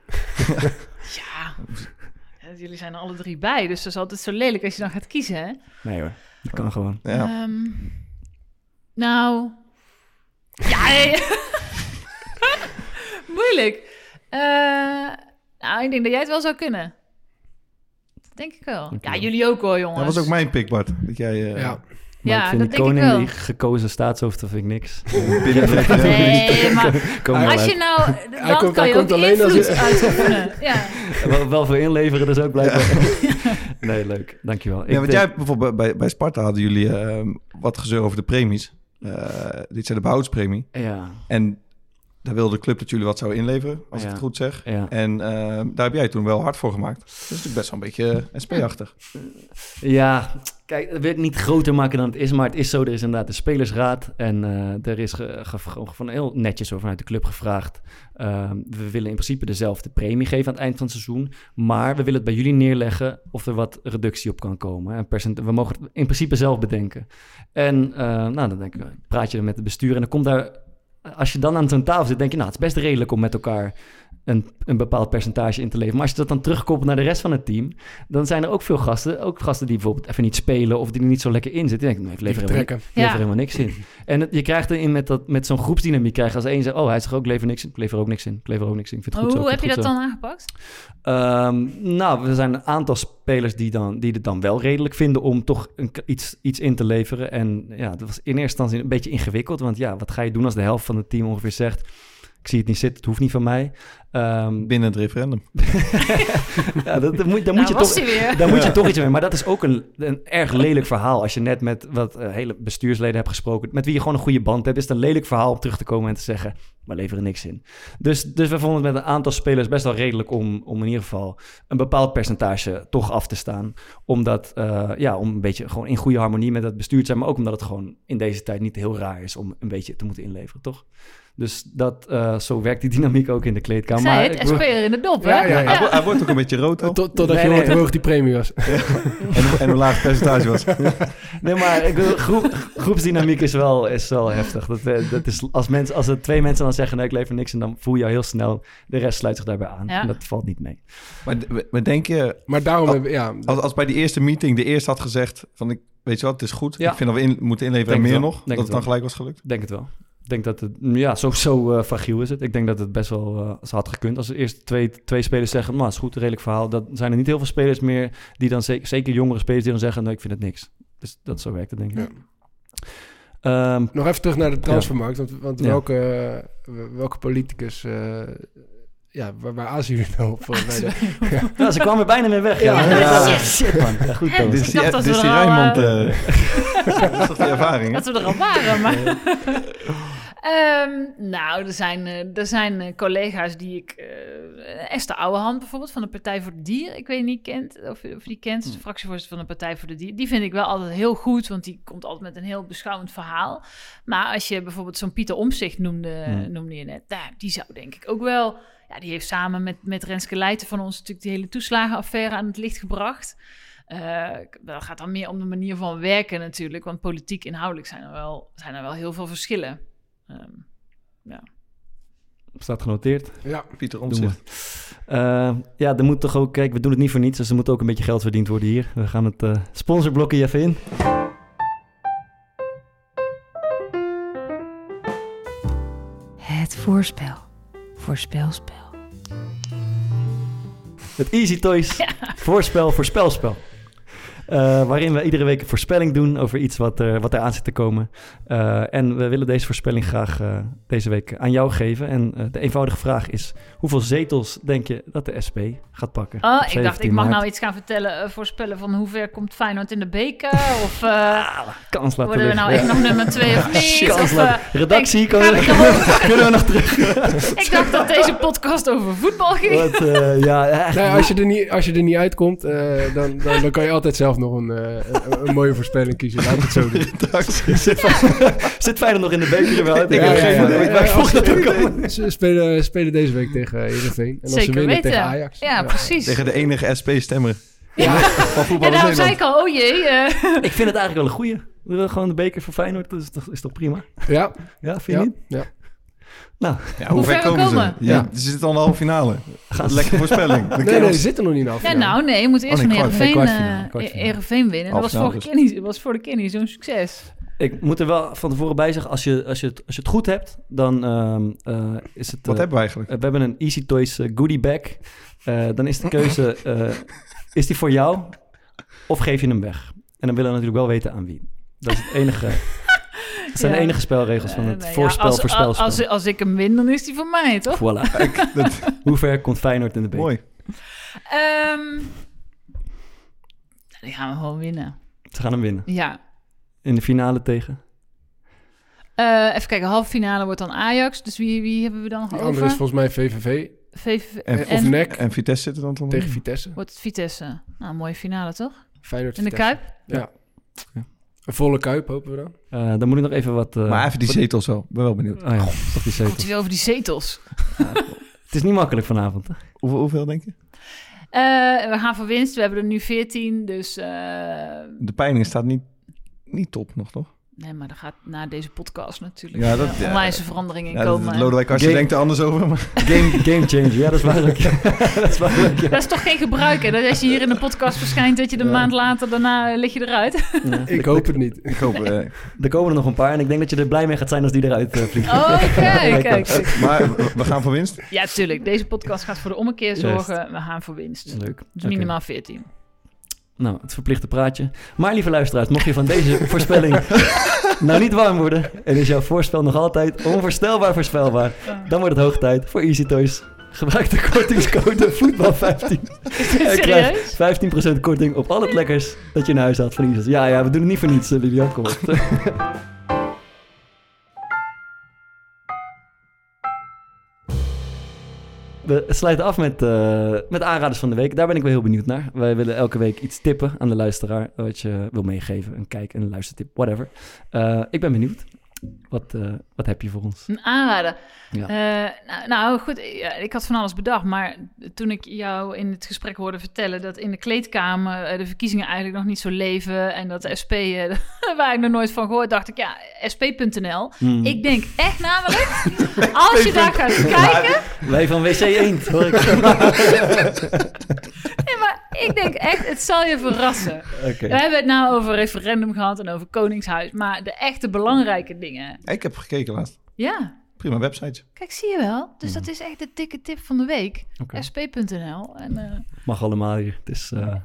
ja, jullie zijn er alle drie bij. Dus dat is altijd zo lelijk als je dan gaat kiezen, hè? Nee hoor, dat kan gewoon. Ja. Ehm, Nou. Ja. Moeilijk. Eh, nou, ik denk dat jij het wel zou kunnen. Dat denk ik wel. Ja, jullie ook hoor, jongens. Dat was ook mijn pick, Bart. Dat jij... eh, Ja. Maar Ja, ik vind dat die denk ik koning wel. die gekozen staatshoofd, dat vind ik niks. Nee, maar als je nou... Dan komt- kan hij je ook komt alleen als invloed je- uitoefenen. Ja. wel, wel voor inleveren, dus ook blijkbaar. nee, leuk. Dankjewel. Ik Ja, want denk- jij bijvoorbeeld bij, bij Sparta hadden jullie ehm, wat gezeur over de premies. Eh, dit zijn de behoudenspremie. Ja, En daar wilde de club dat jullie wat zouden inleveren, als ik het goed zeg. ja. En ehm, daar heb jij toen wel hard voor gemaakt. Dat is natuurlijk best wel een beetje eh, SP-achtig. Ja, kijk, dat wil ik niet groter maken dan het is, maar het is zo. Er is inderdaad de spelersraad en eh, er is ge, van heel netjes over vanuit de club gevraagd. ehm, we willen in principe dezelfde premie geven aan het eind van het seizoen, maar we willen het bij jullie neerleggen of er wat reductie op kan komen. En percent, we mogen het in principe zelf bedenken. En eh, nou, dan denk ik, praat je er met het bestuur en dan komt daar, als je dan aan zo'n tafel zit, denk je, nou, het is best redelijk om met elkaar een, een bepaald percentage in te leveren. Maar als je dat dan terugkoppelt naar de rest van het team, dan zijn er ook veel gasten, ook gasten die bijvoorbeeld even niet spelen of die er niet zo lekker in zitten. Die denken, nee, ik lever helemaal, ik lever Ja. helemaal niks in. En het- je krijgt erin met, dat, met zo'n groepsdynamiek, krijg je als één zegt, oh, hij zegt ook, ik lever niks in, ik lever ook niks in, ik lever ook niks in. Ik vind het goed zo, Hoe ik heb je dat dan aangepakt? Ehm, nou, er zijn een aantal spelers die, dan, die het dan wel redelijk vinden om toch een, iets, iets in te leveren. En ja, dat was in eerste instantie een beetje ingewikkeld, want ja, wat ga je doen als de helft van het team ongeveer zegt, ik zie het niet zitten, het hoeft niet van mij. Ehm, Binnen het referendum. ja, dat, dat moet, dan nou, moet je toch... Daar moet je toch iets mee. Maar dat is ook een, een erg lelijk verhaal. Als je net met wat eh, hele bestuursleden hebt gesproken, met wie je gewoon een goede band hebt, is het een lelijk verhaal om terug te komen en te zeggen, we leveren niks in. Dus, dus we vonden het met een aantal spelers best wel redelijk om, om in ieder geval een bepaald percentage toch af te staan. Omdat, eh, ja, om een beetje gewoon in goede harmonie met het bestuur te zijn, maar ook omdat het gewoon in deze tijd niet heel raar is om een beetje te moeten inleveren, toch? Dus dat, eh, zo werkt die dynamiek ook in de kleedkamer. Maar het, SP'er in de dop, hè? Ja, ja, ja. Hij, wo- hij wordt ook een beetje rood al. Tot, totdat Nee, je nee. hoort hoe hoog die premie was. En, en hoe laag het percentage was. Nee, maar ik bedoel, groep, groepsdynamiek is wel, is wel heftig. Dat, eh, dat is, als, mensen, als er twee mensen dan zeggen, nee, ik lever niks... en dan voel je al heel snel, de rest sluit zich daarbij aan. Ja. En dat valt niet mee. Maar, maar denk je, Maar daarom ja, als, als bij die eerste meeting de eerste had gezegd van... Ik, weet je wat, het is goed. Ja. Ik vind dat we in, moeten inleveren en meer wel. nog. Denk dat het het dan gelijk was gelukt. Ik denk het wel. Ik denk dat het, ja, zo, zo eh, fragiel is het. Ik denk dat het best wel eh, had gekund. Als de eerste twee, twee spelers zeggen, nou, is goed, redelijk verhaal. Dan zijn er niet heel veel spelers meer die dan, zeker, zeker jongere spelers, die dan zeggen, nee, ik vind het niks. Dus dat zo werkt het, denk ik. Ja. Ehm, nog even terug naar de transfermarkt. Want, want Ja. welke, eh, welke politicus... ja, waar, waar azen jullie nou op? de, ja, ze kwamen er bijna mee weg. Ja, Ja. Ja, Ja. shit man. Ja, goed, Ik is die, we die er Rijnmond... eh, eh, dat is toch die ervaring, hè? Dat we er al waren, maar... Ehm, nou, er zijn, eh, er zijn collega's die ik... eh, Esther Ouwehand bijvoorbeeld, van de Partij voor de Dier. Ik weet niet kent, of, of die kent, de fractievoorzitter van de Partij voor de Dier. Die vind ik wel altijd heel goed, want die komt altijd met een heel beschouwend verhaal. Maar als je bijvoorbeeld zo'n Pieter Omzicht noemde, Hmm. noemde je net... Nou, die zou denk ik ook wel... Ja, die heeft samen met, met Renske Leijten van ons natuurlijk die hele toeslagenaffaire aan het licht gebracht. Eh, dat gaat dan meer om de manier van werken natuurlijk. Want politiek inhoudelijk zijn er wel, zijn er wel heel veel verschillen. Ehm, Staat genoteerd. ja, Pieter. Omtzigt. Eh, ja, er moet toch ook... Kijk, we doen het niet voor niets, dus er moet ook een beetje geld verdiend worden hier. We gaan het eh sponsorblokje even in. Het voorspel. Voorspelspel. Het Easy Toys voorspel, voorspelspel. Eh, waarin we iedere week een voorspelling doen over iets wat er, wat er aan zit te komen. Eh, en we willen deze voorspelling graag eh, deze week aan jou geven. En eh, de eenvoudige vraag is: hoeveel zetels denk je dat de SP gaat pakken? Oh, ik dacht, 17 ik mag maart? nou iets gaan vertellen, eh, voorspellen van hoe ver komt Feyenoord in de beker? Of eh, Ah, kans laten worden we nou echt nog nummer twee of niet? Kans Of, eh, Redactie, ik- kunnen, we nog terug? ik dacht dat deze podcast over voetbal ging. Wat, eh, ja, echt. Nou als, je er niet, als je er niet uitkomt, eh, dan, dan, dan kan je altijd zelf nog een, eh, een, een mooie voorspelling kiezen. Laat het zo doen. Zit, zit Feyenoord nog in de beker wel? Ik Ja, heb ja, geen ja, idee. ja, ik ja, volg dat ook allemaal. Ze spelen, spelen deze week tegen Heerenveen. En als ze Zeker winnen weten. tegen Ajax. Ja, precies. Tegen de enige SP-stemmer. Ja. Van En voetbal daarom zei ik al, oh jee. eh, Ik vind het eigenlijk wel een goeie. We willen gewoon de beker voor Feyenoord, dat is toch, is toch prima? Ja, Ja, vind je ja, niet? ja. Nou, Ja, Hoe ver komen ze? Ja, Ja. Ze zitten al in de halve finale. gaan Lekker voorspelling. Nee, nee, ze zitten nog niet in de halve ja, finale. nou nee, je moet eerst Oh, van nee, Heerenveen kwartfinale, eh. Heerenveen winnen. Dat was vorige, finale keer niet, was vorige keer niet zo'n succes. Ik moet er wel van tevoren bij zeggen, als je, als je, het, als je het goed hebt, dan ehm, eh, is het... Wat eh, hebben we eigenlijk? we hebben een Easy Toys goodie bag. Eh, dan is de keuze, eh, is die voor jou of geef je hem weg? En dan willen we natuurlijk wel weten aan wie. Dat is het enige... Dat zijn Ja. de enige spelregels van Eh, het ja, voorspel, als, voorspelspel. Als, als ik hem win, dan is die van mij, toch? Voilà. Hoe ver komt Feyenoord in de beker? Mooi. Ehm, die gaan we gewoon winnen. Ze gaan hem winnen. Ja. In de finale tegen? Eh, even kijken, halve finale wordt dan Ajax. Dus wie, wie hebben we dan over? andere is volgens mij VVV VVV. En- of en NEC En Vitesse zit er dan toch tegen? Vitesse. wordt het Vitesse. Nou, mooie finale, toch? Feyenoord In de. Kuip? Ja. Een volle Kuip hopen we dan. Eh, dan moet ik nog even wat... eh, Maar even die wat- zetels wel. Ik ben wel benieuwd. Oh ja, toch die Komt zetels. hij weer over die zetels? Het is niet makkelijk vanavond. hè? Hoeveel, hoeveel denk je? Eh, we gaan voor winst. We hebben er nu 14, dus... eh, De peiling staat niet, niet top nog, toch? Nee, maar er gaat na deze podcast natuurlijk Ja, dat- ja. onwijze veranderingen in Ja, dat, komen. Lodewijk Asscher Game- denkt er anders over. Maar Game, game changer, ja, dat is waar. dat is waar. ook, ja. Dat is toch geen gebruik, hè? Dat als je hier in de podcast verschijnt, dat je de Ja. maand later daarna eh, lig je eruit. Ja. Ik hoop het niet. ik hoop... eh, Er komen er nog een paar en ik denk dat je er blij mee gaat zijn als die eruit eh, vliegen. Oh, kijk, maar we- gaan voor winst. Ja, tuurlijk. Deze podcast gaat voor de ommekeer Juist. zorgen. We gaan voor winst. Leuk. Dus minimaal 14. Nou, het verplichte praatje. Maar lieve luisteraars, mocht je van deze voorspelling nou niet warm worden... en is jouw voorspel nog altijd onvoorstelbaar voorspelbaar... dan wordt het hoog tijd voor Easy Toys. Gebruik de kortingscode voetbal15. En krijg Serieus? 15% korting op al het lekkers dat je in huis haalt van Easy Toys. Ja, ja, we doen het niet voor niets, eh, Lilian. Kom op. We sluiten af met, eh, met aanraders van de week. Daar ben ik wel heel benieuwd naar. Wij willen elke week iets tippen aan de luisteraar. Wat je wil meegeven. Een kijk, een luistertip, whatever. Eh, ik ben benieuwd. Wat, eh, wat heb je voor ons? Een aanrader. Ja. Eh, nou, nou, goed, ik had van alles bedacht. Maar toen ik jou in het gesprek hoorde vertellen dat in de kleedkamer eh, de verkiezingen eigenlijk nog niet zo leven. En dat de SP, waar ik nog nooit van gehoord, dacht ik, ja, sp.nl. Hmm. Ik denk echt namelijk, als je daar gaat kijken. Wij van WC Eend, hoor ik. Nee, maar ik denk echt, het zal je verrassen. Oké. We hebben het nou over referendum gehad en over Koningshuis. Maar de echte belangrijke dingen. Ik heb gekeken laatst. Ja, Prima website. kijk, zie je wel. Dus dat is echt de dikke tip van de week. Sp.nl. En, eh, Mag allemaal hier. Het is eh,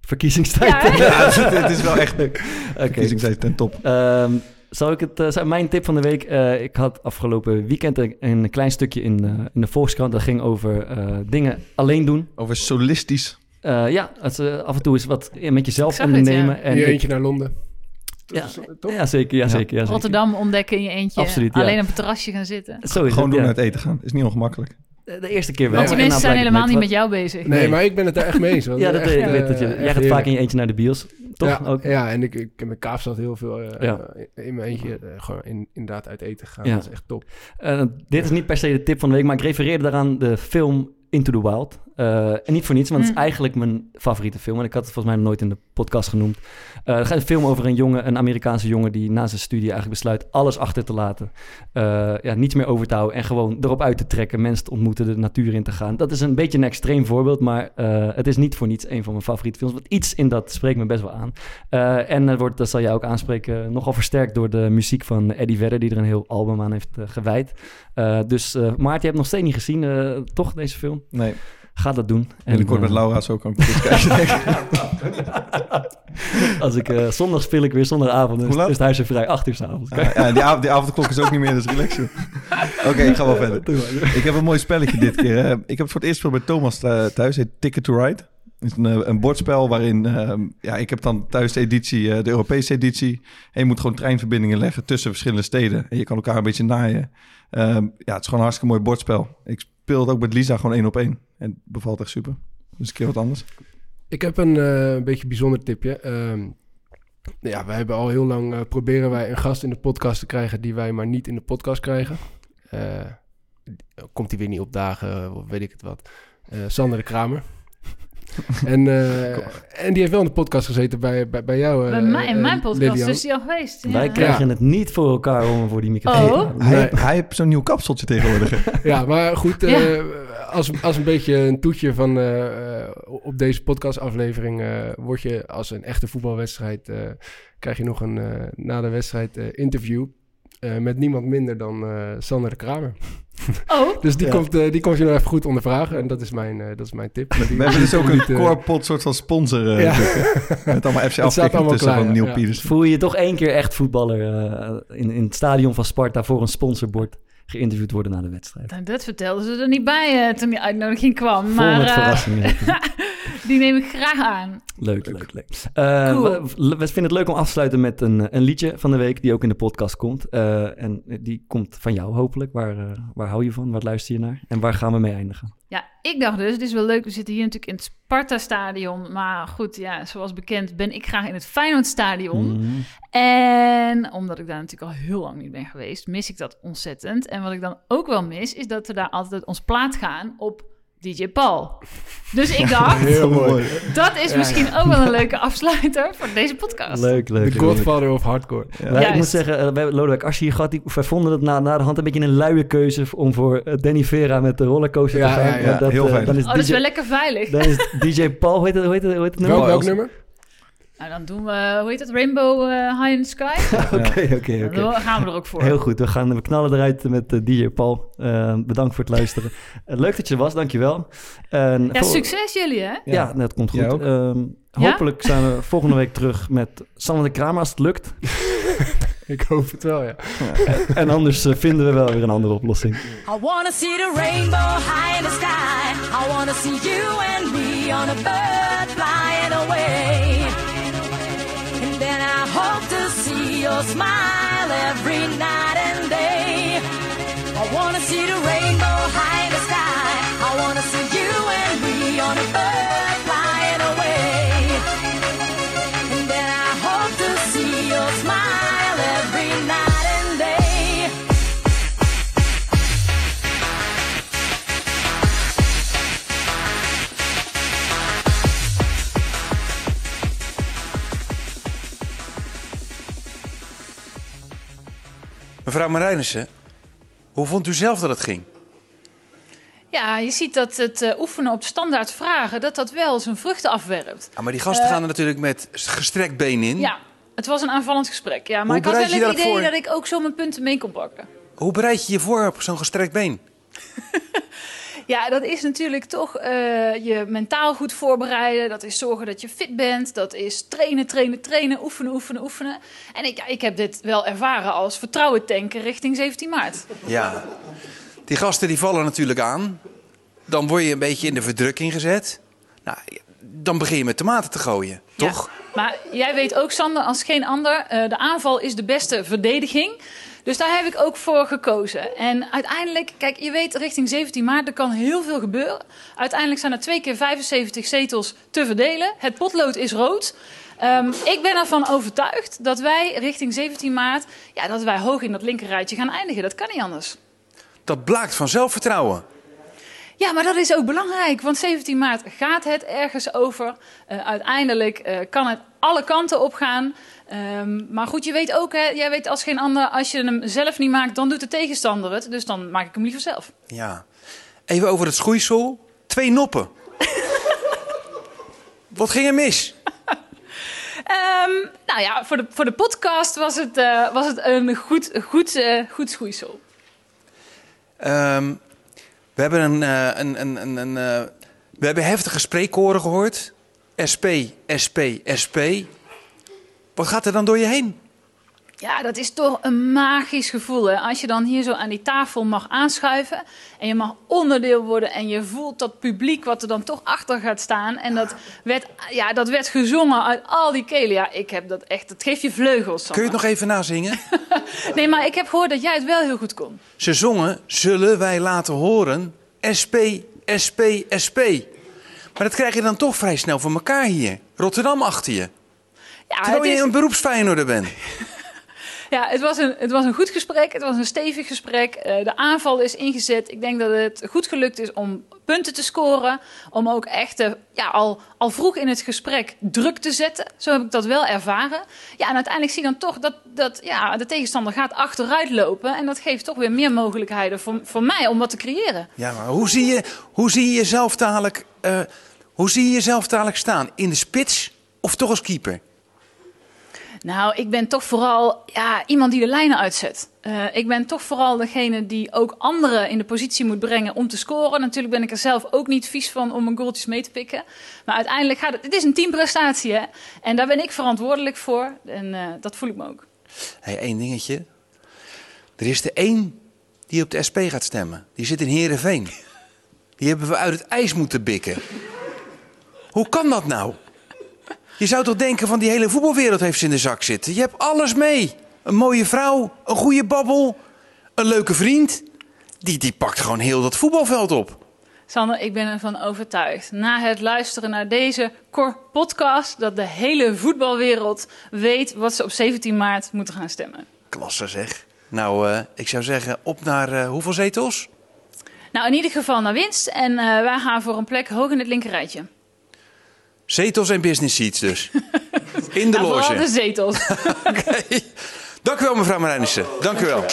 verkiezingstijd. Ja, het, is- het is wel echt Oké. verkiezingstijd ten top. Ehm, zal ik het, eh, zou- mijn tip van de week. eh, ik had afgelopen weekend een, een klein stukje in, eh, in de Volkskrant. Dat ging over eh, dingen alleen doen. Over solistisch. Eh, ja, het, eh, af en toe is wat met jezelf het, ondernemen. ja. En ik- eentje naar Londen. ja, ja, zeker. Ja, zeker, ja, zeker. Rotterdam ontdekken in je eentje. Absoluut, ja. Alleen op het terrasje gaan zitten. Zo is Gewoon het, doen ja. uit eten gaan. Is niet ongemakkelijk. De, eerste keer wel. Want die En mensen zijn helemaal niet het met jou bezig. Nee, Nee. maar ik ben het daar echt mee eens. Ja, dat echt, weet ik. weet eh, dat je, echt jij gaat vaak in je eentje naar de bios. Toch? Ja, ook? ja, en ik, ik heb met Kaapstad heel veel eh, Ja. eh, in mijn eentje eh, gewoon in, inderdaad uit eten gegaan. Ja. Dat is echt top. Eh, dit is niet per se de tip van de week, maar ik refereerde daaraan de film Into the Wild. Eh, en niet voor niets, want het is Mm. eigenlijk mijn favoriete film. En ik had het volgens mij nog nooit in de podcast genoemd. Eh het gaat een film over een jongen, een Amerikaanse jongen... die na zijn studie eigenlijk besluit alles achter te laten. Eh, ja, niets meer over te houden en gewoon erop uit te trekken. Mensen te ontmoeten, de natuur in te gaan. Dat is een beetje een extreem voorbeeld, maar eh, het is niet voor niets een van mijn favoriete films. Want iets in dat spreekt me best wel aan. Eh, en het wordt, dat zal jij ook aanspreken, nogal versterkt door de muziek van Eddie Vedder... die er een heel album aan heeft eh, gewijd. Eh, dus eh Maarten, je hebt nog steeds niet gezien, eh, toch, deze film? Nee. Ga dat doen. En, Binnenkort met eh, Laura zo kan ik het kijken. Als ik eh, zondag speel ik weer zondagavond, dus is het huis er vrij, acht uur s'avonds. Ah, ja, die, avond, die avondklok is ook niet meer, dus relax. Oké, ik ga wel verder. Ik heb een mooi spelletje dit keer. hè. Ik heb het voor het eerst gespeeld bij Thomas eh, thuis. Heet Ticket to Ride. Het is een, een bordspel waarin... ehm, ja, ik heb dan thuis de editie, eh, de Europese editie. En je moet gewoon treinverbindingen leggen tussen verschillende steden. En je kan elkaar een beetje naaien. Ehm, ja, het is gewoon een hartstikke mooi bordspel. Ik speel ook met Lisa gewoon één op één. En bevalt echt super. Dus een keer wat anders. Ik heb een eh, beetje bijzonder tipje. Ehm, ja, wij hebben al heel lang eh, proberen wij een gast in de podcast te krijgen die wij maar niet in de podcast krijgen. Eh, komt hij weer niet opdagen, of weet ik het wat. Sander de Kramer. en, eh, en die heeft wel in de podcast gezeten bij, bij, bij jou. eh, Bij mij, in eh, mijn podcast Lilian. is die al geweest. Ja. Wij krijgen het niet voor elkaar om voor die microfoon te Oh. houden. Hij, Nee. heeft- hij heeft zo'n nieuw kapseltje tegenwoordig. Ja, maar goed, eh, Ja. als, als een beetje een toetje van eh, eh, op deze podcastaflevering eh word je als een echte voetbalwedstrijd eh, krijg je nog een eh, na de wedstrijd eh, interview eh, met niemand minder dan eh, Sander de Kramer. Oh, Dus die, Ja. komt, eh, die komt je nog even goed ondervragen en dat is mijn, eh, dat is mijn tip. Die- We hebben dus ook een corepot soort van sponsor. eh, Ja. Met allemaal FC staat afkikken allemaal tussen klaar, van. Neil Ja. Pieters. Voel je je toch één keer echt voetballer eh, in, in het stadion van Sparta voor een sponsorbord geïnterviewd worden na de wedstrijd? nou, dat vertelden ze er niet bij eh, toen die uitnodiging kwam. Vol maar met verrassingen. die neem ik graag aan. Leuk, leuk, leuk. Eh, Cool. we, we vinden het leuk om af te sluiten met een, een liedje van de week die ook in de podcast komt. Eh, en die komt van jou hopelijk. Waar, eh, waar hou je van? Wat luister je naar? En waar gaan we mee eindigen? Ja, ik dacht dus, het is wel leuk, we zitten hier natuurlijk in het Sparta-stadion. Maar goed, ja, zoals bekend ben ik graag in het Feyenoord-stadion. Mhm. En omdat ik daar natuurlijk al heel lang niet ben geweest, mis ik dat ontzettend. En wat ik dan ook wel mis, is dat we daar altijd ons plaat gaan op DJ Paul. Dus ik dacht, Heel mooi. dat is Ja, misschien ook wel een leuke afsluiter voor deze podcast. Leuk, leuk. De leuk. godfather of hardcore. Wij- ik moet zeggen, wij- Lodewijk, als je hier gaat, die- wij vonden het na, na de hand een beetje een luie keuze om voor eh, Danny Vera met de rollercoaster Ja, te gaan. ja, ja, dat, heel eh, dan is Oh, dat is DJ wel lekker veilig. Dan is DJ Paul, hoe heet het, hoe heet het, hoe heet het nummer? Welk, nummer? Nou, dan doen we, hoe heet dat, Rainbow eh, High in the Sky? Oké, oké, oké. Dan gaan we er ook voor. Heel goed, we, gaan, we knallen eruit met eh, DJ Paul. Eh, bedankt voor het luisteren. Eh, leuk dat je er was, dankjewel. En Ja, succes jullie, hè? Ja, dat komt goed. Ehm, Ja? Hopelijk zijn we volgende week terug met Sander de Kramer als het lukt. Ik hoop het wel, ja. en anders vinden we wel weer een andere oplossing. I wanna see the rainbow high in the sky. I wanna see you and me on a bird flying away. Hope to see your smile every night and day. I wanna see the rainbow high in the sky. I wanna see you and me on a bird Mevrouw Marijnissen, hoe vond u zelf dat het ging? Ja, je ziet dat het eh, oefenen op standaard vragen, dat dat wel zijn vruchten afwerpt. Ah, maar die gasten Eh, gaan er natuurlijk met gestrekt been in. Ja, het was een aanvallend gesprek. Ja, maar Hoe ik had wel het idee voor? dat ik ook zo mijn punten mee kon pakken. Hoe bereid je je voor op zo'n gestrekt been? Ja, dat is natuurlijk toch eh, je mentaal goed voorbereiden. Dat is zorgen dat je fit bent. Dat is trainen, trainen, trainen, oefenen, oefenen, oefenen. En ik, ja, ik heb dit wel ervaren als vertrouwen tanken richting 17 maart. Ja. Die gasten die vallen natuurlijk aan. Dan word je een beetje in de verdrukking gezet. Nou, dan begin je met tomaten te gooien, Ja. toch? Maar jij weet ook, Sander, als geen ander, eh, de aanval is de beste verdediging. Dus daar heb ik ook voor gekozen. En uiteindelijk, kijk, je weet richting 17 maart, er kan heel veel gebeuren. Uiteindelijk zijn er twee keer 75 zetels te verdelen. Het potlood is rood. Ehm, ik ben ervan overtuigd dat wij richting 17 maart, ja, dat wij hoog in dat linkerrijtje gaan eindigen. Dat kan niet anders. Dat blaakt van zelfvertrouwen. Ja, maar dat is ook belangrijk, want 17 maart gaat het ergens over. Eh, uiteindelijk eh, kan het alle kanten op gaan. Ehm, maar goed, je weet ook, hè, jij weet als geen ander, als je hem zelf niet maakt, dan doet de tegenstander het. Dus dan maak ik hem liever zelf. Ja. Even over het schoeisel. Twee noppen. Wat ging er mis? Ehm, nou ja, voor de, voor de podcast was het, eh, was het een goed, goed, eh, goed schoeisel. Ehm, we hebben een, eh, een, een, een, een, eh, we hebben heftige spreekkoren gehoord. SP, SP, SP. Wat gaat er dan door je heen? Ja, dat is toch een magisch gevoel. Hè? Als je dan hier zo aan die tafel mag aanschuiven en je mag onderdeel worden en je voelt dat publiek wat er dan toch achter gaat staan. En dat werd, ja, dat werd gezongen uit al die kelen. Ja, ik heb dat echt, dat geeft je vleugels. Kun je het nog even nazingen? Nee, maar ik heb gehoord dat jij het wel heel goed kon. Ze zongen, zullen wij laten horen, SP, SP, SP. Maar dat krijg je dan toch vrij snel voor elkaar hier. Rotterdam achter je. Ja, Terwijl je is, een beroepsfijner bent. Ja, het was, een, het was een goed gesprek. Het was een stevig gesprek. Eh, de aanval is ingezet. Ik denk dat het goed gelukt is om punten te scoren. Om ook echt eh, ja, al, al vroeg in het gesprek druk te zetten. Zo heb ik dat wel ervaren. Ja, en uiteindelijk zie je dan toch dat, dat ja, de tegenstander gaat achteruit lopen. En dat geeft toch weer meer mogelijkheden voor, voor mij om wat te creëren. Ja, maar hoe zie je, hoe zie je jezelf dadelijk, eh, hoe zie je jezelf dadelijk staan? In de spits of toch als keeper? Nou, ik ben toch vooral ja, iemand die de lijnen uitzet. Uh, ik ben toch vooral degene die ook anderen in de positie moet brengen om te scoren. Natuurlijk ben ik er zelf ook niet vies van om een goaltjes mee te pikken. Maar uiteindelijk gaat het... Het is een teamprestatie, hè. En daar ben ik verantwoordelijk voor. En uh, dat voel ik me ook. Hey, één dingetje. Er is er één die op de SP gaat stemmen. Die zit in Heerenveen. Die hebben we uit het ijs moeten bikken. Hoe kan dat nou? Je zou toch denken van die hele voetbalwereld heeft ze in de zak zitten. Je hebt alles mee. Een mooie vrouw, een goede babbel, een leuke vriend. Die, die pakt gewoon heel dat voetbalveld op. Sander, ik ben ervan overtuigd. Na het luisteren naar deze podcast... dat de hele voetbalwereld weet wat ze op 17 maart moeten gaan stemmen. Klasse zeg. Nou, uh, ik zou zeggen, op naar uh, hoeveel zetels? Nou, in ieder geval naar winst. En uh, wij gaan voor een plek hoog in het linkerrijtje. Zetels en business seats dus. In de ja, loge. de zetels. Oké. Okay. Dank u wel, mevrouw Marijnissen. Dank u wel.